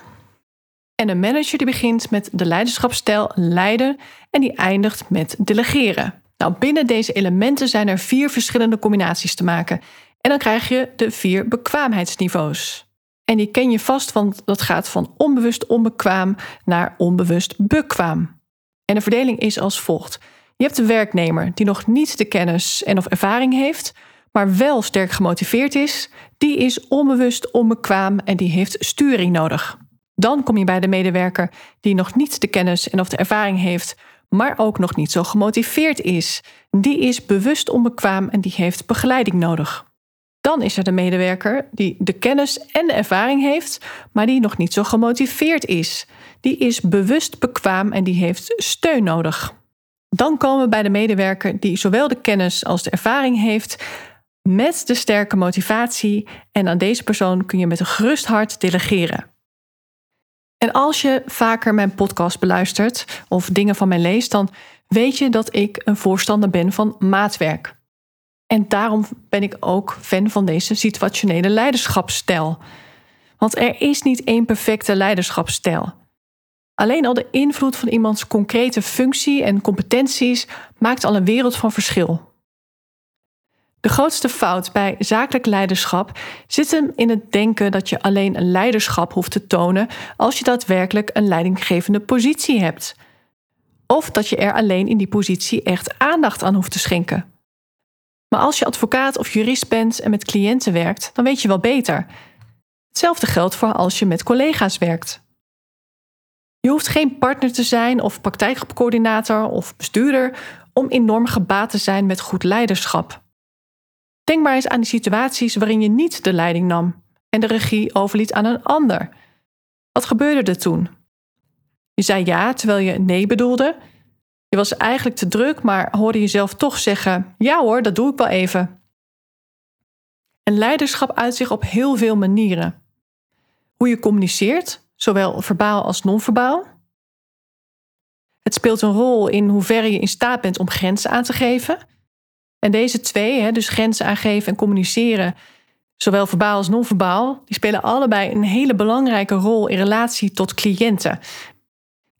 En een manager die begint met de leiderschapsstijl leiden en die eindigt met delegeren. Nou, binnen deze elementen zijn er vier verschillende combinaties te maken. En dan krijg je de vier bekwaamheidsniveaus. En die ken je vast, want dat gaat van onbewust onbekwaam naar onbewust bekwaam. En de verdeling is als volgt. Je hebt een werknemer die nog niet de kennis en of ervaring heeft, maar wel sterk gemotiveerd is. Die is onbewust onbekwaam en die heeft sturing nodig. Dan kom je bij de medewerker die nog niet de kennis en of de ervaring heeft, maar ook nog niet zo gemotiveerd is. Die is bewust onbekwaam en die heeft begeleiding nodig. Dan is er de medewerker die de kennis en de ervaring heeft, maar die nog niet zo gemotiveerd is. Die is bewust bekwaam en die heeft steun nodig. Dan komen we bij de medewerker die zowel de kennis als de ervaring heeft, met de sterke motivatie. En aan deze persoon kun je met een gerust hart delegeren. En als je vaker mijn podcast beluistert of dingen van mij leest, dan weet je dat ik een voorstander ben van maatwerk. En daarom ben ik ook fan van deze situationele leiderschapsstijl. Want er is niet één perfecte leiderschapsstijl. Alleen al de invloed van iemands concrete functie en competenties maakt al een wereld van verschil. De grootste fout bij zakelijk leiderschap zit hem in het denken dat je alleen leiderschap hoeft te tonen als je daadwerkelijk een leidinggevende positie hebt. Of dat je er alleen in die positie echt aandacht aan hoeft te schenken. Maar als je advocaat of jurist bent en met cliënten werkt, dan weet je wel beter. Hetzelfde geldt voor als je met collega's werkt. Je hoeft geen partner te zijn of praktijkgroepcoördinator of bestuurder om enorm gebaat te zijn met goed leiderschap. Denk maar eens aan die situaties waarin je niet de leiding nam en de regie overliet aan een ander. Wat gebeurde er toen? Je zei ja terwijl je nee bedoelde. Je was eigenlijk te druk, maar hoorde jezelf toch zeggen: Ja hoor, dat doe ik wel even. En leiderschap uit zich op heel veel manieren. Hoe je communiceert, zowel verbaal als non-verbaal. Het speelt een rol in hoeverre je in staat bent om grenzen aan te geven. En deze twee, dus grenzen aangeven en communiceren, zowel verbaal als non-verbaal, die spelen allebei een hele belangrijke rol in relatie tot cliënten.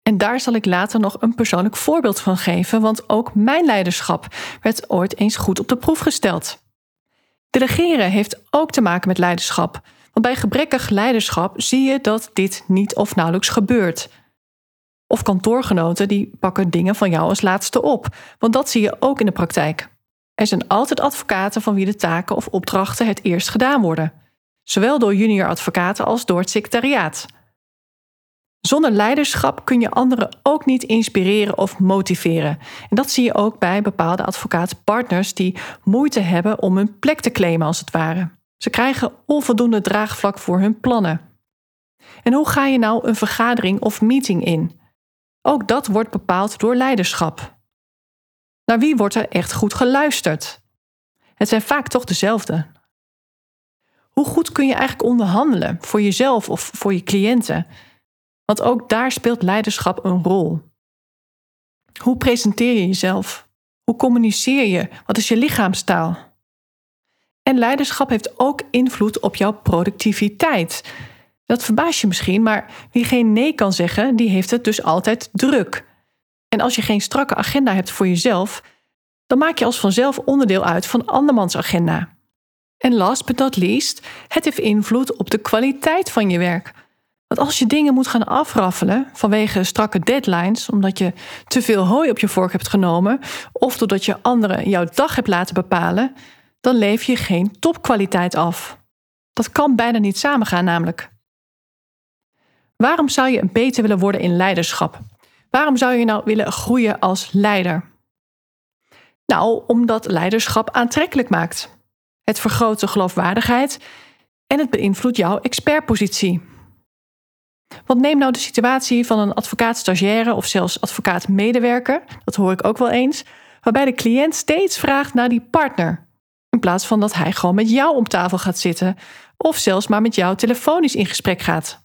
En daar zal ik later nog een persoonlijk voorbeeld van geven, want ook mijn leiderschap werd ooit eens goed op de proef gesteld. Delegeren heeft ook te maken met leiderschap, want bij gebrekkig leiderschap zie je dat dit niet of nauwelijks gebeurt. Of kantoorgenoten die pakken dingen van jou als laatste op, want dat zie je ook in de praktijk. Er zijn altijd advocaten van wie de taken of opdrachten het eerst gedaan worden, zowel door junior advocaten als door het secretariaat. Zonder leiderschap kun je anderen ook niet inspireren of motiveren. En dat zie je ook bij bepaalde advocaatpartners die moeite hebben om hun plek te claimen, als het ware. Ze krijgen onvoldoende draagvlak voor hun plannen. En hoe ga je nou een vergadering of meeting in? Ook dat wordt bepaald door leiderschap. Naar wie wordt er echt goed geluisterd? Het zijn vaak toch dezelfde. Hoe goed kun je eigenlijk onderhandelen voor jezelf of voor je cliënten? Want ook daar speelt leiderschap een rol. Hoe presenteer je jezelf? Hoe communiceer je? Wat is je lichaamstaal? En leiderschap heeft ook invloed op jouw productiviteit. Dat verbaast je misschien, maar wie geen nee kan zeggen, die heeft het dus altijd druk. En als je geen strakke agenda hebt voor jezelf, dan maak je als vanzelf onderdeel uit van andermans agenda. En last but not least, het heeft invloed op de kwaliteit van je werk. Want als je dingen moet gaan afraffelen vanwege strakke deadlines, omdat je te veel hooi op je vork hebt genomen, of doordat je anderen jouw dag hebt laten bepalen, dan leef je geen topkwaliteit af. Dat kan bijna niet samengaan, namelijk. Waarom zou je beter willen worden in leiderschap? Waarom zou je nou willen groeien als leider? Nou, omdat leiderschap aantrekkelijk maakt. Het vergroot de geloofwaardigheid en het beïnvloedt jouw expertpositie. Want neem nou de situatie van een advocaat-stagiaire of zelfs advocaat-medewerker, dat hoor ik ook wel eens, waarbij de cliënt steeds vraagt naar die partner. In plaats van dat hij gewoon met jou om tafel gaat zitten of zelfs maar met jou telefonisch in gesprek gaat.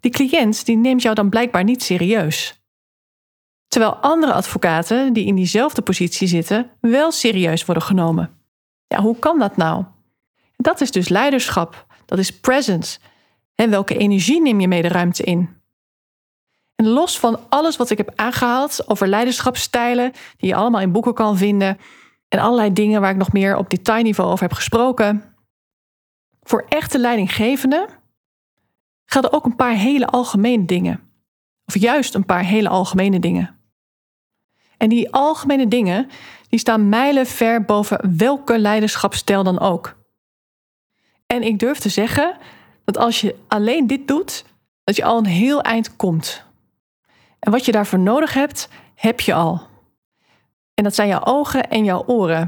Die cliënt die neemt jou dan blijkbaar niet serieus. Terwijl andere advocaten die in diezelfde positie zitten wel serieus worden genomen. Ja, hoe kan dat nou? Dat is dus leiderschap, dat is presence. En welke energie neem je mee de ruimte in? En los van alles wat ik heb aangehaald over leiderschapsstijlen, die je allemaal in boeken kan vinden, en allerlei dingen waar ik nog meer op detailniveau over heb gesproken. Voor echte leidinggevenden gelden ook een paar hele algemene dingen. Of juist een paar hele algemene dingen. En die algemene dingen die staan mijlen ver boven welke leiderschapsstijl dan ook. En ik durf te zeggen dat als je alleen dit doet, dat je al een heel eind komt. En wat je daarvoor nodig hebt, heb je al. En dat zijn jouw ogen en jouw oren.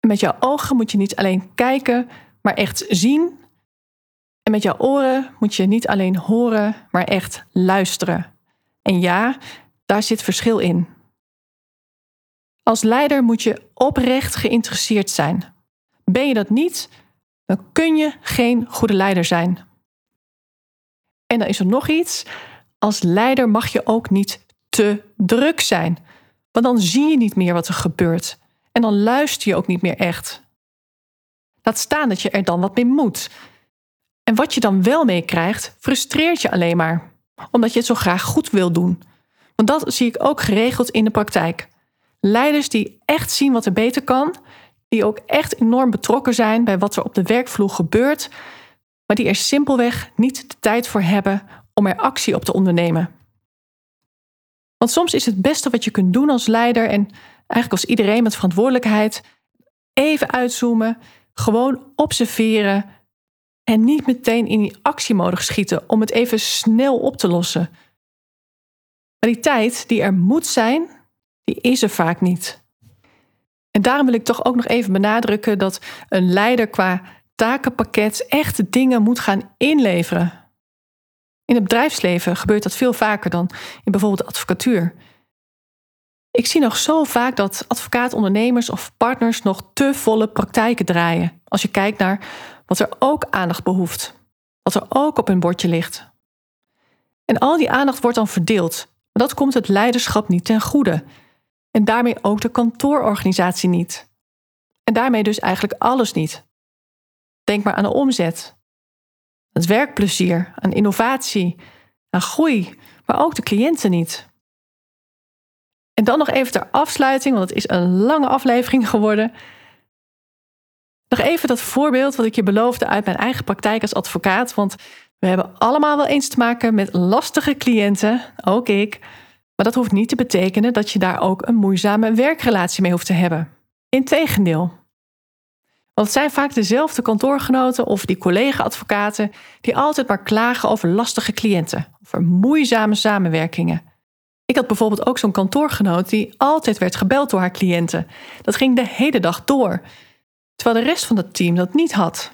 En met jouw ogen moet je niet alleen kijken, maar echt zien. En met jouw oren moet je niet alleen horen, maar echt luisteren. En ja, daar zit verschil in. Als leider moet je oprecht geïnteresseerd zijn. Ben je dat niet, dan kun je geen goede leider zijn. En dan is er nog iets. Als leider mag je ook niet te druk zijn. Want dan zie je niet meer wat er gebeurt. En dan luister je ook niet meer echt. Laat staan dat je er dan wat mee moet. En wat je dan wel meekrijgt, frustreert je alleen maar. Omdat je het zo graag goed wil doen. Want dat zie ik ook geregeld in de praktijk. Leiders die echt zien wat er beter kan, die ook echt enorm betrokken zijn bij wat er op de werkvloer gebeurt, maar die er simpelweg niet de tijd voor hebben om er actie op te ondernemen. Want soms is het beste wat je kunt doen als leider en eigenlijk als iedereen met verantwoordelijkheid even uitzoomen, gewoon observeren en niet meteen in die actiemodus schieten om het even snel op te lossen. Maar die tijd die er moet zijn, die is er vaak niet. En daarom wil ik toch ook nog even benadrukken dat een leider qua takenpakket echt dingen moet gaan inleveren. In het bedrijfsleven gebeurt dat veel vaker dan in bijvoorbeeld de advocatuur. Ik zie nog zo vaak dat advocaatondernemers of partners nog te volle praktijken draaien. Als je kijkt naar wat er ook aandacht behoeft, wat er ook op hun bordje ligt. En al die aandacht wordt dan verdeeld, dat komt het leiderschap niet ten goede. En daarmee ook de kantoororganisatie niet. En daarmee dus eigenlijk alles niet. Denk maar aan de omzet, het werkplezier, aan innovatie, aan groei, maar ook de cliënten niet. En dan nog even ter afsluiting, want het is een lange aflevering geworden. Nog even dat voorbeeld wat ik je beloofde uit mijn eigen praktijk als advocaat. Want we hebben allemaal wel eens te maken met lastige cliënten, ook ik. Maar dat hoeft niet te betekenen dat je daar ook een moeizame werkrelatie mee hoeft te hebben. Integendeel. Want het zijn vaak dezelfde kantoorgenoten of die collega-advocaten die altijd maar klagen over lastige cliënten, over moeizame samenwerkingen. Ik had bijvoorbeeld ook zo'n kantoorgenoot die altijd werd gebeld door haar cliënten. Dat ging de hele dag door, terwijl de rest van het team dat niet had.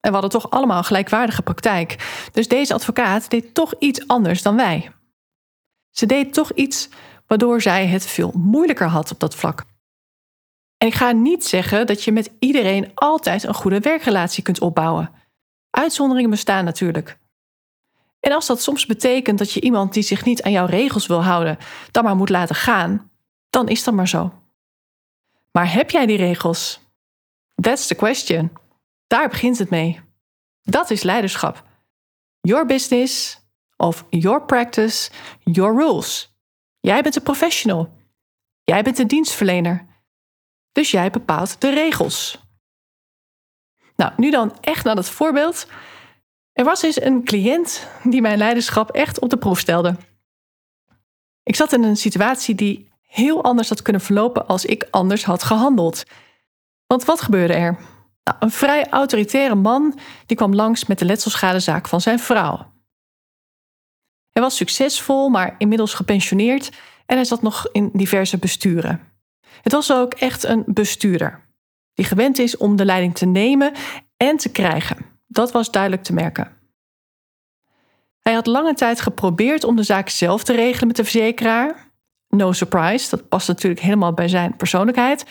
En we hadden toch allemaal gelijkwaardige praktijk. Dus deze advocaat deed toch iets anders dan wij. Ze deed toch iets waardoor zij het veel moeilijker had op dat vlak. En ik ga niet zeggen dat je met iedereen altijd een goede werkrelatie kunt opbouwen. Uitzonderingen bestaan natuurlijk. En als dat soms betekent dat je iemand die zich niet aan jouw regels wil houden, dan maar moet laten gaan, dan is dat maar zo. Maar heb jij die regels? That's the question. Daar begint het mee. Dat is leiderschap. Your business of your practice, your rules. Jij bent de professional. Jij bent de dienstverlener. Dus jij bepaalt de regels. Nou, nu dan echt naar dat voorbeeld. Er was eens een cliënt die mijn leiderschap echt op de proef stelde. Ik zat in een situatie die heel anders had kunnen verlopen als ik anders had gehandeld. Want wat gebeurde er? Nou, een vrij autoritaire man die kwam langs met de letselschadezaak van zijn vrouw. Hij was succesvol, maar inmiddels gepensioneerd en hij zat nog in diverse besturen. Het was ook echt een bestuurder die gewend is om de leiding te nemen en te krijgen. Dat was duidelijk te merken. Hij had lange tijd geprobeerd om de zaak zelf te regelen met de verzekeraar. No surprise, dat past natuurlijk helemaal bij zijn persoonlijkheid.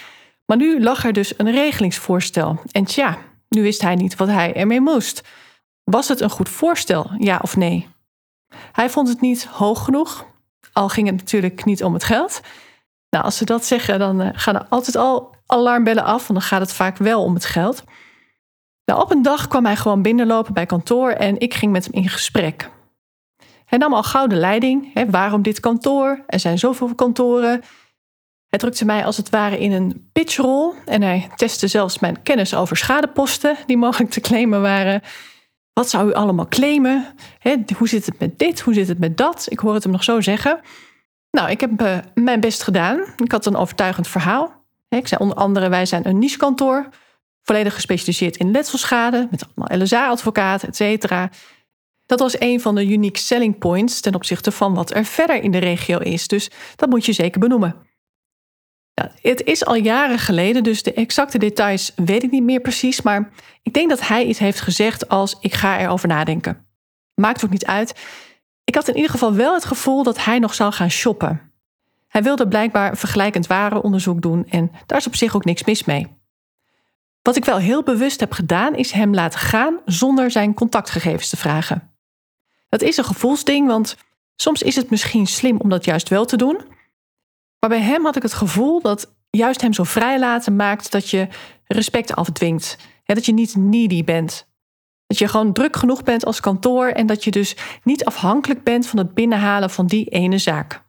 Maar nu lag er dus een regelingsvoorstel. En tja, nu wist hij niet wat hij ermee moest. Was het een goed voorstel, ja of nee? Hij vond het niet hoog genoeg, al ging het natuurlijk niet om het geld. Nou, als ze dat zeggen, dan eh, gaan er altijd al alarmbellen af, want dan gaat het vaak wel om het geld. Nou, op een dag kwam hij gewoon binnenlopen bij kantoor en ik ging met hem in gesprek. Hij nam al gauw de leiding. Hè, waarom dit kantoor? Er zijn zoveel kantoren. Hij drukte mij als het ware in een pitchrol en hij testte zelfs mijn kennis over schadeposten die mogelijk te claimen waren. Wat zou u allemaal claimen? hoe zit het met dit? Hoe zit het met dat? Ik hoor het hem nog zo zeggen. Nou, ik heb uh, mijn best gedaan. Ik had een overtuigend verhaal. Ik zei onder andere, wij zijn een nichekantoor. Volledig gespecialiseerd in letselschade. Met allemaal LSA-advocaten, et cetera. Dat was een van de unique selling points ten opzichte van wat er verder in de regio is. Dus dat moet je zeker benoemen. Het is al jaren geleden, dus de exacte details weet ik niet meer precies. Maar ik denk dat hij iets heeft gezegd als: Ik ga erover nadenken. Maakt ook niet uit. Ik had in ieder geval wel het gevoel dat hij nog zou gaan shoppen. Hij wilde blijkbaar vergelijkend warenonderzoek doen en daar is op zich ook niks mis mee. Wat ik wel heel bewust heb gedaan, is hem laten gaan zonder zijn contactgegevens te vragen. Dat is een gevoelsding, want soms is het misschien slim om dat juist wel te doen. Maar bij hem had ik het gevoel dat juist hem zo vrijlaten maakt dat je respect afdwingt. dat je niet needy bent. Dat je gewoon druk genoeg bent als kantoor en dat je dus niet afhankelijk bent van het binnenhalen van die ene zaak.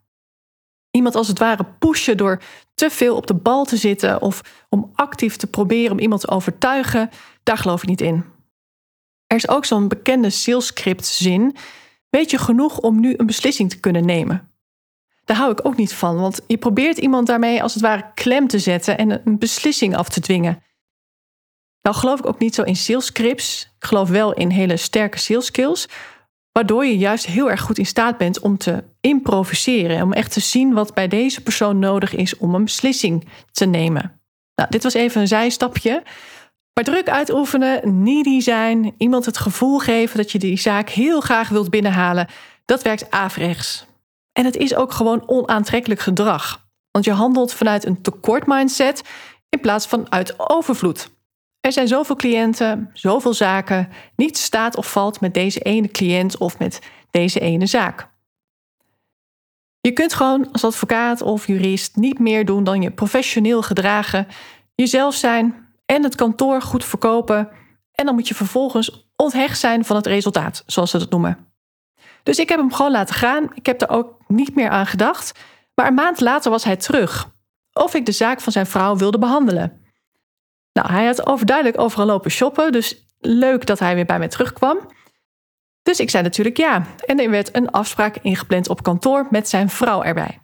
Iemand als het ware pushen door te veel op de bal te zitten of om actief te proberen om iemand te overtuigen, daar geloof ik niet in. Er is ook zo'n bekende salescript zin: weet je genoeg om nu een beslissing te kunnen nemen? Daar hou ik ook niet van, want je probeert iemand daarmee als het ware klem te zetten en een beslissing af te dwingen. Nou geloof ik ook niet zo in sales scripts. Ik geloof wel in hele sterke sales skills. Waardoor je juist heel erg goed in staat bent om te improviseren. Om echt te zien wat bij deze persoon nodig is om een beslissing te nemen. Nou, dit was even een zijstapje. Maar druk uitoefenen, needy zijn, iemand het gevoel geven dat je die zaak heel graag wilt binnenhalen, dat werkt averechts. En het is ook gewoon onaantrekkelijk gedrag. Want je handelt vanuit een tekort mindset in plaats van uit overvloed. Er zijn zoveel cliënten, zoveel zaken. Niets staat of valt met deze ene cliënt of met deze ene zaak. Je kunt gewoon als advocaat of jurist niet meer doen dan je professioneel gedragen, jezelf zijn en het kantoor goed verkopen. En dan moet je vervolgens onthecht zijn van het resultaat, zoals ze dat noemen. Dus ik heb hem gewoon laten gaan. Ik heb er ook niet meer aan gedacht. Maar een maand later was hij terug. Of ik de zaak van zijn vrouw wilde behandelen. Nou, hij had overduidelijk overal lopen shoppen, dus leuk dat hij weer bij mij terugkwam. Dus ik zei natuurlijk ja. En er werd een afspraak ingepland op kantoor met zijn vrouw erbij.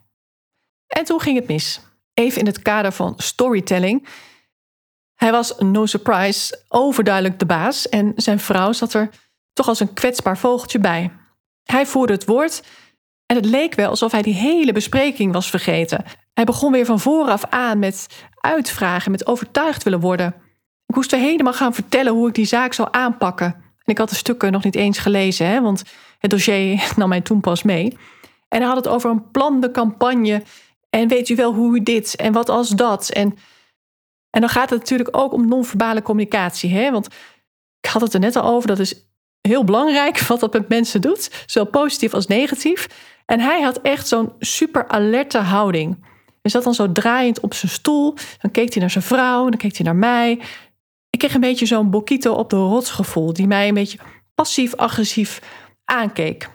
En toen ging het mis. Even in het kader van storytelling. Hij was, no surprise, overduidelijk de baas en zijn vrouw zat er toch als een kwetsbaar vogeltje bij. Hij voerde het woord en het leek wel alsof hij die hele bespreking was vergeten. Hij begon weer van vooraf aan met uitvragen, met overtuigd willen worden. Ik moest weer helemaal gaan vertellen hoe ik die zaak zou aanpakken. En ik had de stukken nog niet eens gelezen, hè, want het dossier nam mij toen pas mee. En hij had het over een plan de campagne. En weet u wel hoe u dit en wat als dat. En, en dan gaat het natuurlijk ook om non-verbale communicatie. Hè? Want ik had het er net al over, dat is heel belangrijk wat dat met mensen doet. Zowel positief als negatief. En hij had echt zo'n super alerte houding. Hij zat dan zo draaiend op zijn stoel. Dan keek hij naar zijn vrouw, dan keek hij naar mij. Ik kreeg een beetje zo'n bokito op de rots gevoel, die mij een beetje passief-agressief aankeek.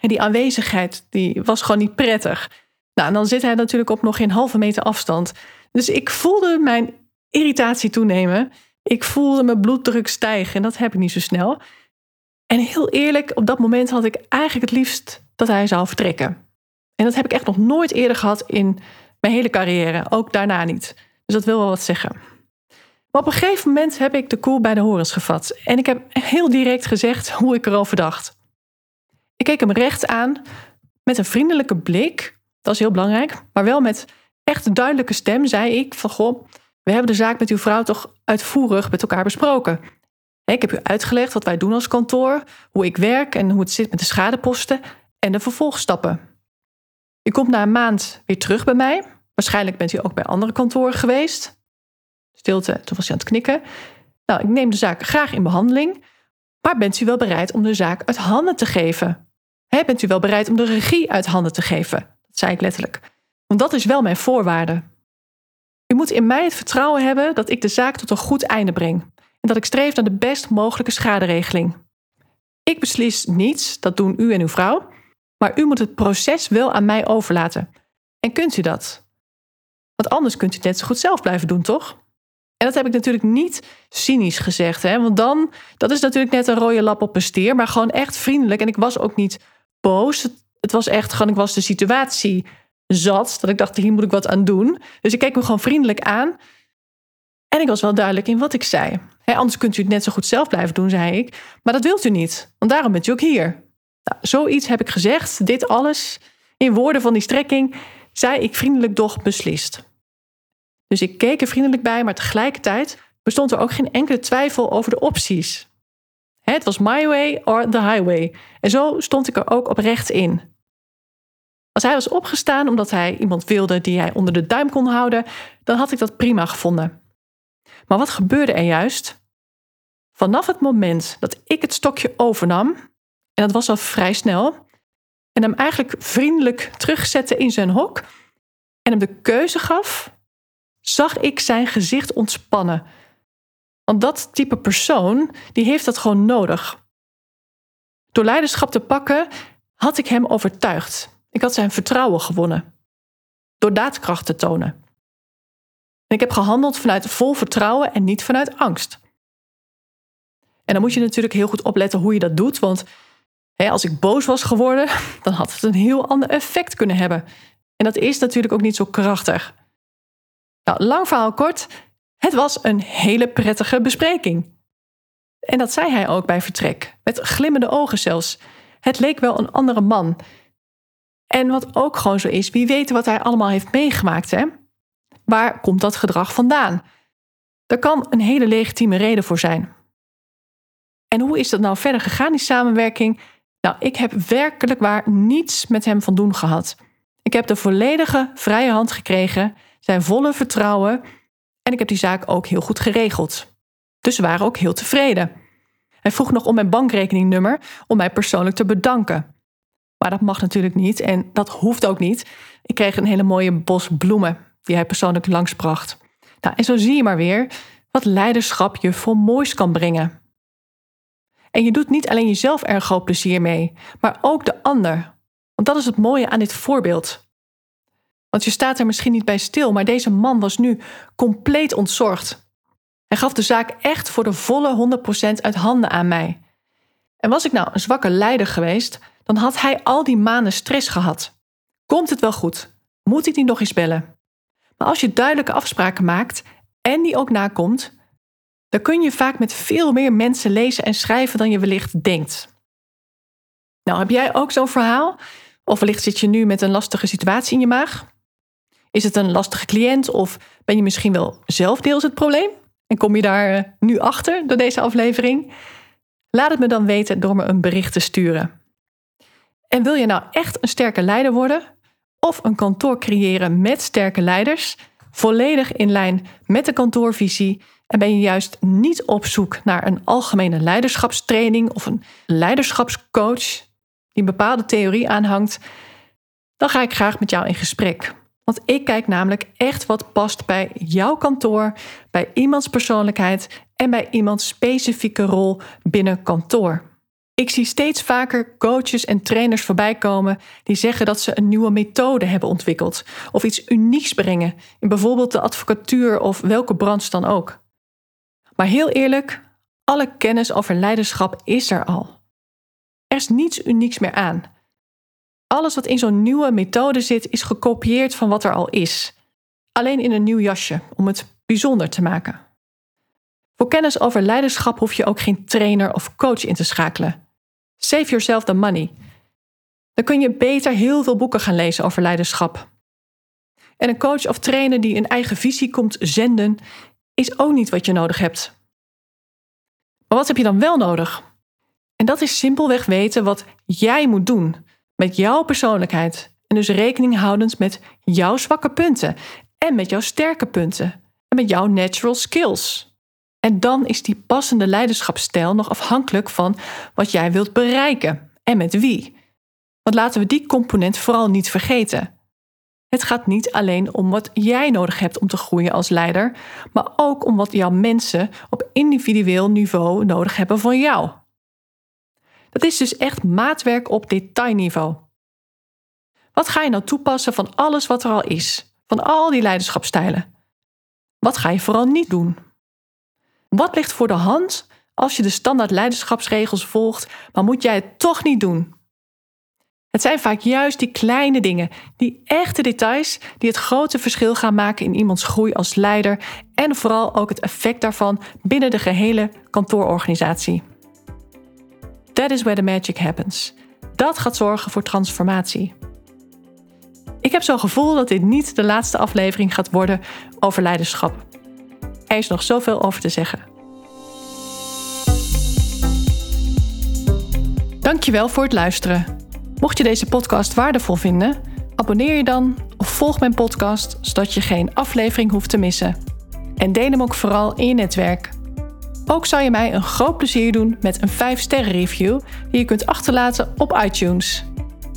En die aanwezigheid, die was gewoon niet prettig. Nou, en dan zit hij natuurlijk op nog geen halve meter afstand. Dus ik voelde mijn irritatie toenemen. Ik voelde mijn bloeddruk stijgen en dat heb ik niet zo snel. En heel eerlijk, op dat moment had ik eigenlijk het liefst dat hij zou vertrekken. En dat heb ik echt nog nooit eerder gehad in mijn hele carrière, ook daarna niet. Dus dat wil wel wat zeggen. Maar op een gegeven moment heb ik de koel bij de horens gevat. En ik heb heel direct gezegd hoe ik erover dacht. Ik keek hem recht aan met een vriendelijke blik. Dat is heel belangrijk. Maar wel met echt een duidelijke stem zei ik van... Goh, we hebben de zaak met uw vrouw toch uitvoerig met elkaar besproken. Ik heb u uitgelegd wat wij doen als kantoor, hoe ik werk en hoe het zit met de schadeposten en de vervolgstappen. U komt na een maand weer terug bij mij. Waarschijnlijk bent u ook bij andere kantoren geweest. Stilte, toen was hij aan het knikken. Nou, ik neem de zaak graag in behandeling, maar bent u wel bereid om de zaak uit handen te geven? bent u wel bereid om de regie uit handen te geven? Dat zei ik letterlijk. Want dat is wel mijn voorwaarde. U moet in mij het vertrouwen hebben dat ik de zaak tot een goed einde breng dat ik streef naar de best mogelijke schaderegeling. Ik beslis niets, dat doen u en uw vrouw, maar u moet het proces wel aan mij overlaten. En kunt u dat? Want anders kunt u het net zo goed zelf blijven doen, toch? En dat heb ik natuurlijk niet cynisch gezegd, hè? want dan, dat is natuurlijk net een rode lap op een stier, maar gewoon echt vriendelijk. En ik was ook niet boos. Het was echt gewoon, ik was de situatie zat, dat ik dacht, hier moet ik wat aan doen. Dus ik keek me gewoon vriendelijk aan. En ik was wel duidelijk in wat ik zei. Anders kunt u het net zo goed zelf blijven doen, zei ik. Maar dat wilt u niet, want daarom bent u ook hier. Nou, zoiets heb ik gezegd. Dit alles, in woorden van die strekking, zei ik vriendelijk doch beslist. Dus ik keek er vriendelijk bij, maar tegelijkertijd bestond er ook geen enkele twijfel over de opties. Het was my way or the highway. En zo stond ik er ook oprecht in. Als hij was opgestaan omdat hij iemand wilde die hij onder de duim kon houden, dan had ik dat prima gevonden. Maar wat gebeurde er juist? Vanaf het moment dat ik het stokje overnam, en dat was al vrij snel, en hem eigenlijk vriendelijk terugzette in zijn hok en hem de keuze gaf, zag ik zijn gezicht ontspannen. Want dat type persoon, die heeft dat gewoon nodig. Door leiderschap te pakken, had ik hem overtuigd. Ik had zijn vertrouwen gewonnen. Door daadkracht te tonen. En ik heb gehandeld vanuit vol vertrouwen en niet vanuit angst. En dan moet je natuurlijk heel goed opletten hoe je dat doet. Want hè, als ik boos was geworden, dan had het een heel ander effect kunnen hebben. En dat is natuurlijk ook niet zo krachtig. Nou, lang verhaal kort. Het was een hele prettige bespreking. En dat zei hij ook bij vertrek, met glimmende ogen zelfs. Het leek wel een andere man. En wat ook gewoon zo is, wie weet wat hij allemaal heeft meegemaakt, hè? Waar komt dat gedrag vandaan? Daar kan een hele legitieme reden voor zijn. En hoe is dat nou verder gegaan, die samenwerking? Nou, ik heb werkelijk waar niets met hem van doen gehad. Ik heb de volledige vrije hand gekregen, zijn volle vertrouwen en ik heb die zaak ook heel goed geregeld. Dus we waren ook heel tevreden. Hij vroeg nog om mijn bankrekeningnummer om mij persoonlijk te bedanken. Maar dat mag natuurlijk niet en dat hoeft ook niet. Ik kreeg een hele mooie bos bloemen die hij persoonlijk langsbracht. Nou, en zo zie je maar weer wat leiderschap je voor moois kan brengen. En je doet niet alleen jezelf er groot plezier mee, maar ook de ander. Want dat is het mooie aan dit voorbeeld. Want je staat er misschien niet bij stil, maar deze man was nu compleet ontzorgd. Hij gaf de zaak echt voor de volle 100% uit handen aan mij. En was ik nou een zwakke leider geweest, dan had hij al die maanden stress gehad. Komt het wel goed? Moet ik niet nog eens bellen? Maar als je duidelijke afspraken maakt en die ook nakomt, dan kun je vaak met veel meer mensen lezen en schrijven dan je wellicht denkt. Nou, heb jij ook zo'n verhaal? Of wellicht zit je nu met een lastige situatie in je maag? Is het een lastige cliënt of ben je misschien wel zelf deels het probleem? En kom je daar eh, nu achter door deze aflevering? Laat het me dan weten door me een bericht te sturen. En wil je nou echt een sterke leider worden? Of een kantoor creëren met sterke leiders? Volledig in lijn met de kantoorvisie? En ben je juist niet op zoek naar een algemene leiderschapstraining of een leiderschapscoach die een bepaalde theorie aanhangt? Dan ga ik graag met jou in gesprek. Want ik kijk namelijk echt wat past bij jouw kantoor, bij iemands persoonlijkheid en bij iemands specifieke rol binnen kantoor. Ik zie steeds vaker coaches en trainers voorbij komen die zeggen dat ze een nieuwe methode hebben ontwikkeld of iets unieks brengen in bijvoorbeeld de advocatuur of welke branche dan ook. Maar heel eerlijk, alle kennis over leiderschap is er al. Er is niets unieks meer aan. Alles wat in zo'n nieuwe methode zit, is gekopieerd van wat er al is. Alleen in een nieuw jasje, om het bijzonder te maken. Voor kennis over leiderschap hoef je ook geen trainer of coach in te schakelen. Save yourself the money. Dan kun je beter heel veel boeken gaan lezen over leiderschap. En een coach of trainer die een eigen visie komt zenden, is ook niet wat je nodig hebt. Maar wat heb je dan wel nodig? En dat is simpelweg weten wat jij moet doen met jouw persoonlijkheid. En dus rekening houdend met jouw zwakke punten en met jouw sterke punten en met jouw natural skills. En dan is die passende leiderschapsstijl nog afhankelijk van wat jij wilt bereiken en met wie. Want laten we die component vooral niet vergeten. Het gaat niet alleen om wat jij nodig hebt om te groeien als leider, maar ook om wat jouw mensen op individueel niveau nodig hebben van jou. Dat is dus echt maatwerk op detailniveau. Wat ga je nou toepassen van alles wat er al is, van al die leiderschapstijlen? Wat ga je vooral niet doen? Wat ligt voor de hand als je de standaard leiderschapsregels volgt, maar moet jij het toch niet doen? Het zijn vaak juist die kleine dingen, die echte details, die het grote verschil gaan maken in iemands groei als leider en vooral ook het effect daarvan binnen de gehele kantoororganisatie. That is where the magic happens. Dat gaat zorgen voor transformatie. Ik heb zo'n gevoel dat dit niet de laatste aflevering gaat worden over leiderschap. Er is nog zoveel over te zeggen. Dankjewel voor het luisteren. Mocht je deze podcast waardevol vinden, abonneer je dan of volg mijn podcast zodat je geen aflevering hoeft te missen. En deel hem ook vooral in je netwerk. Ook zou je mij een groot plezier doen met een 5-sterren review die je kunt achterlaten op iTunes.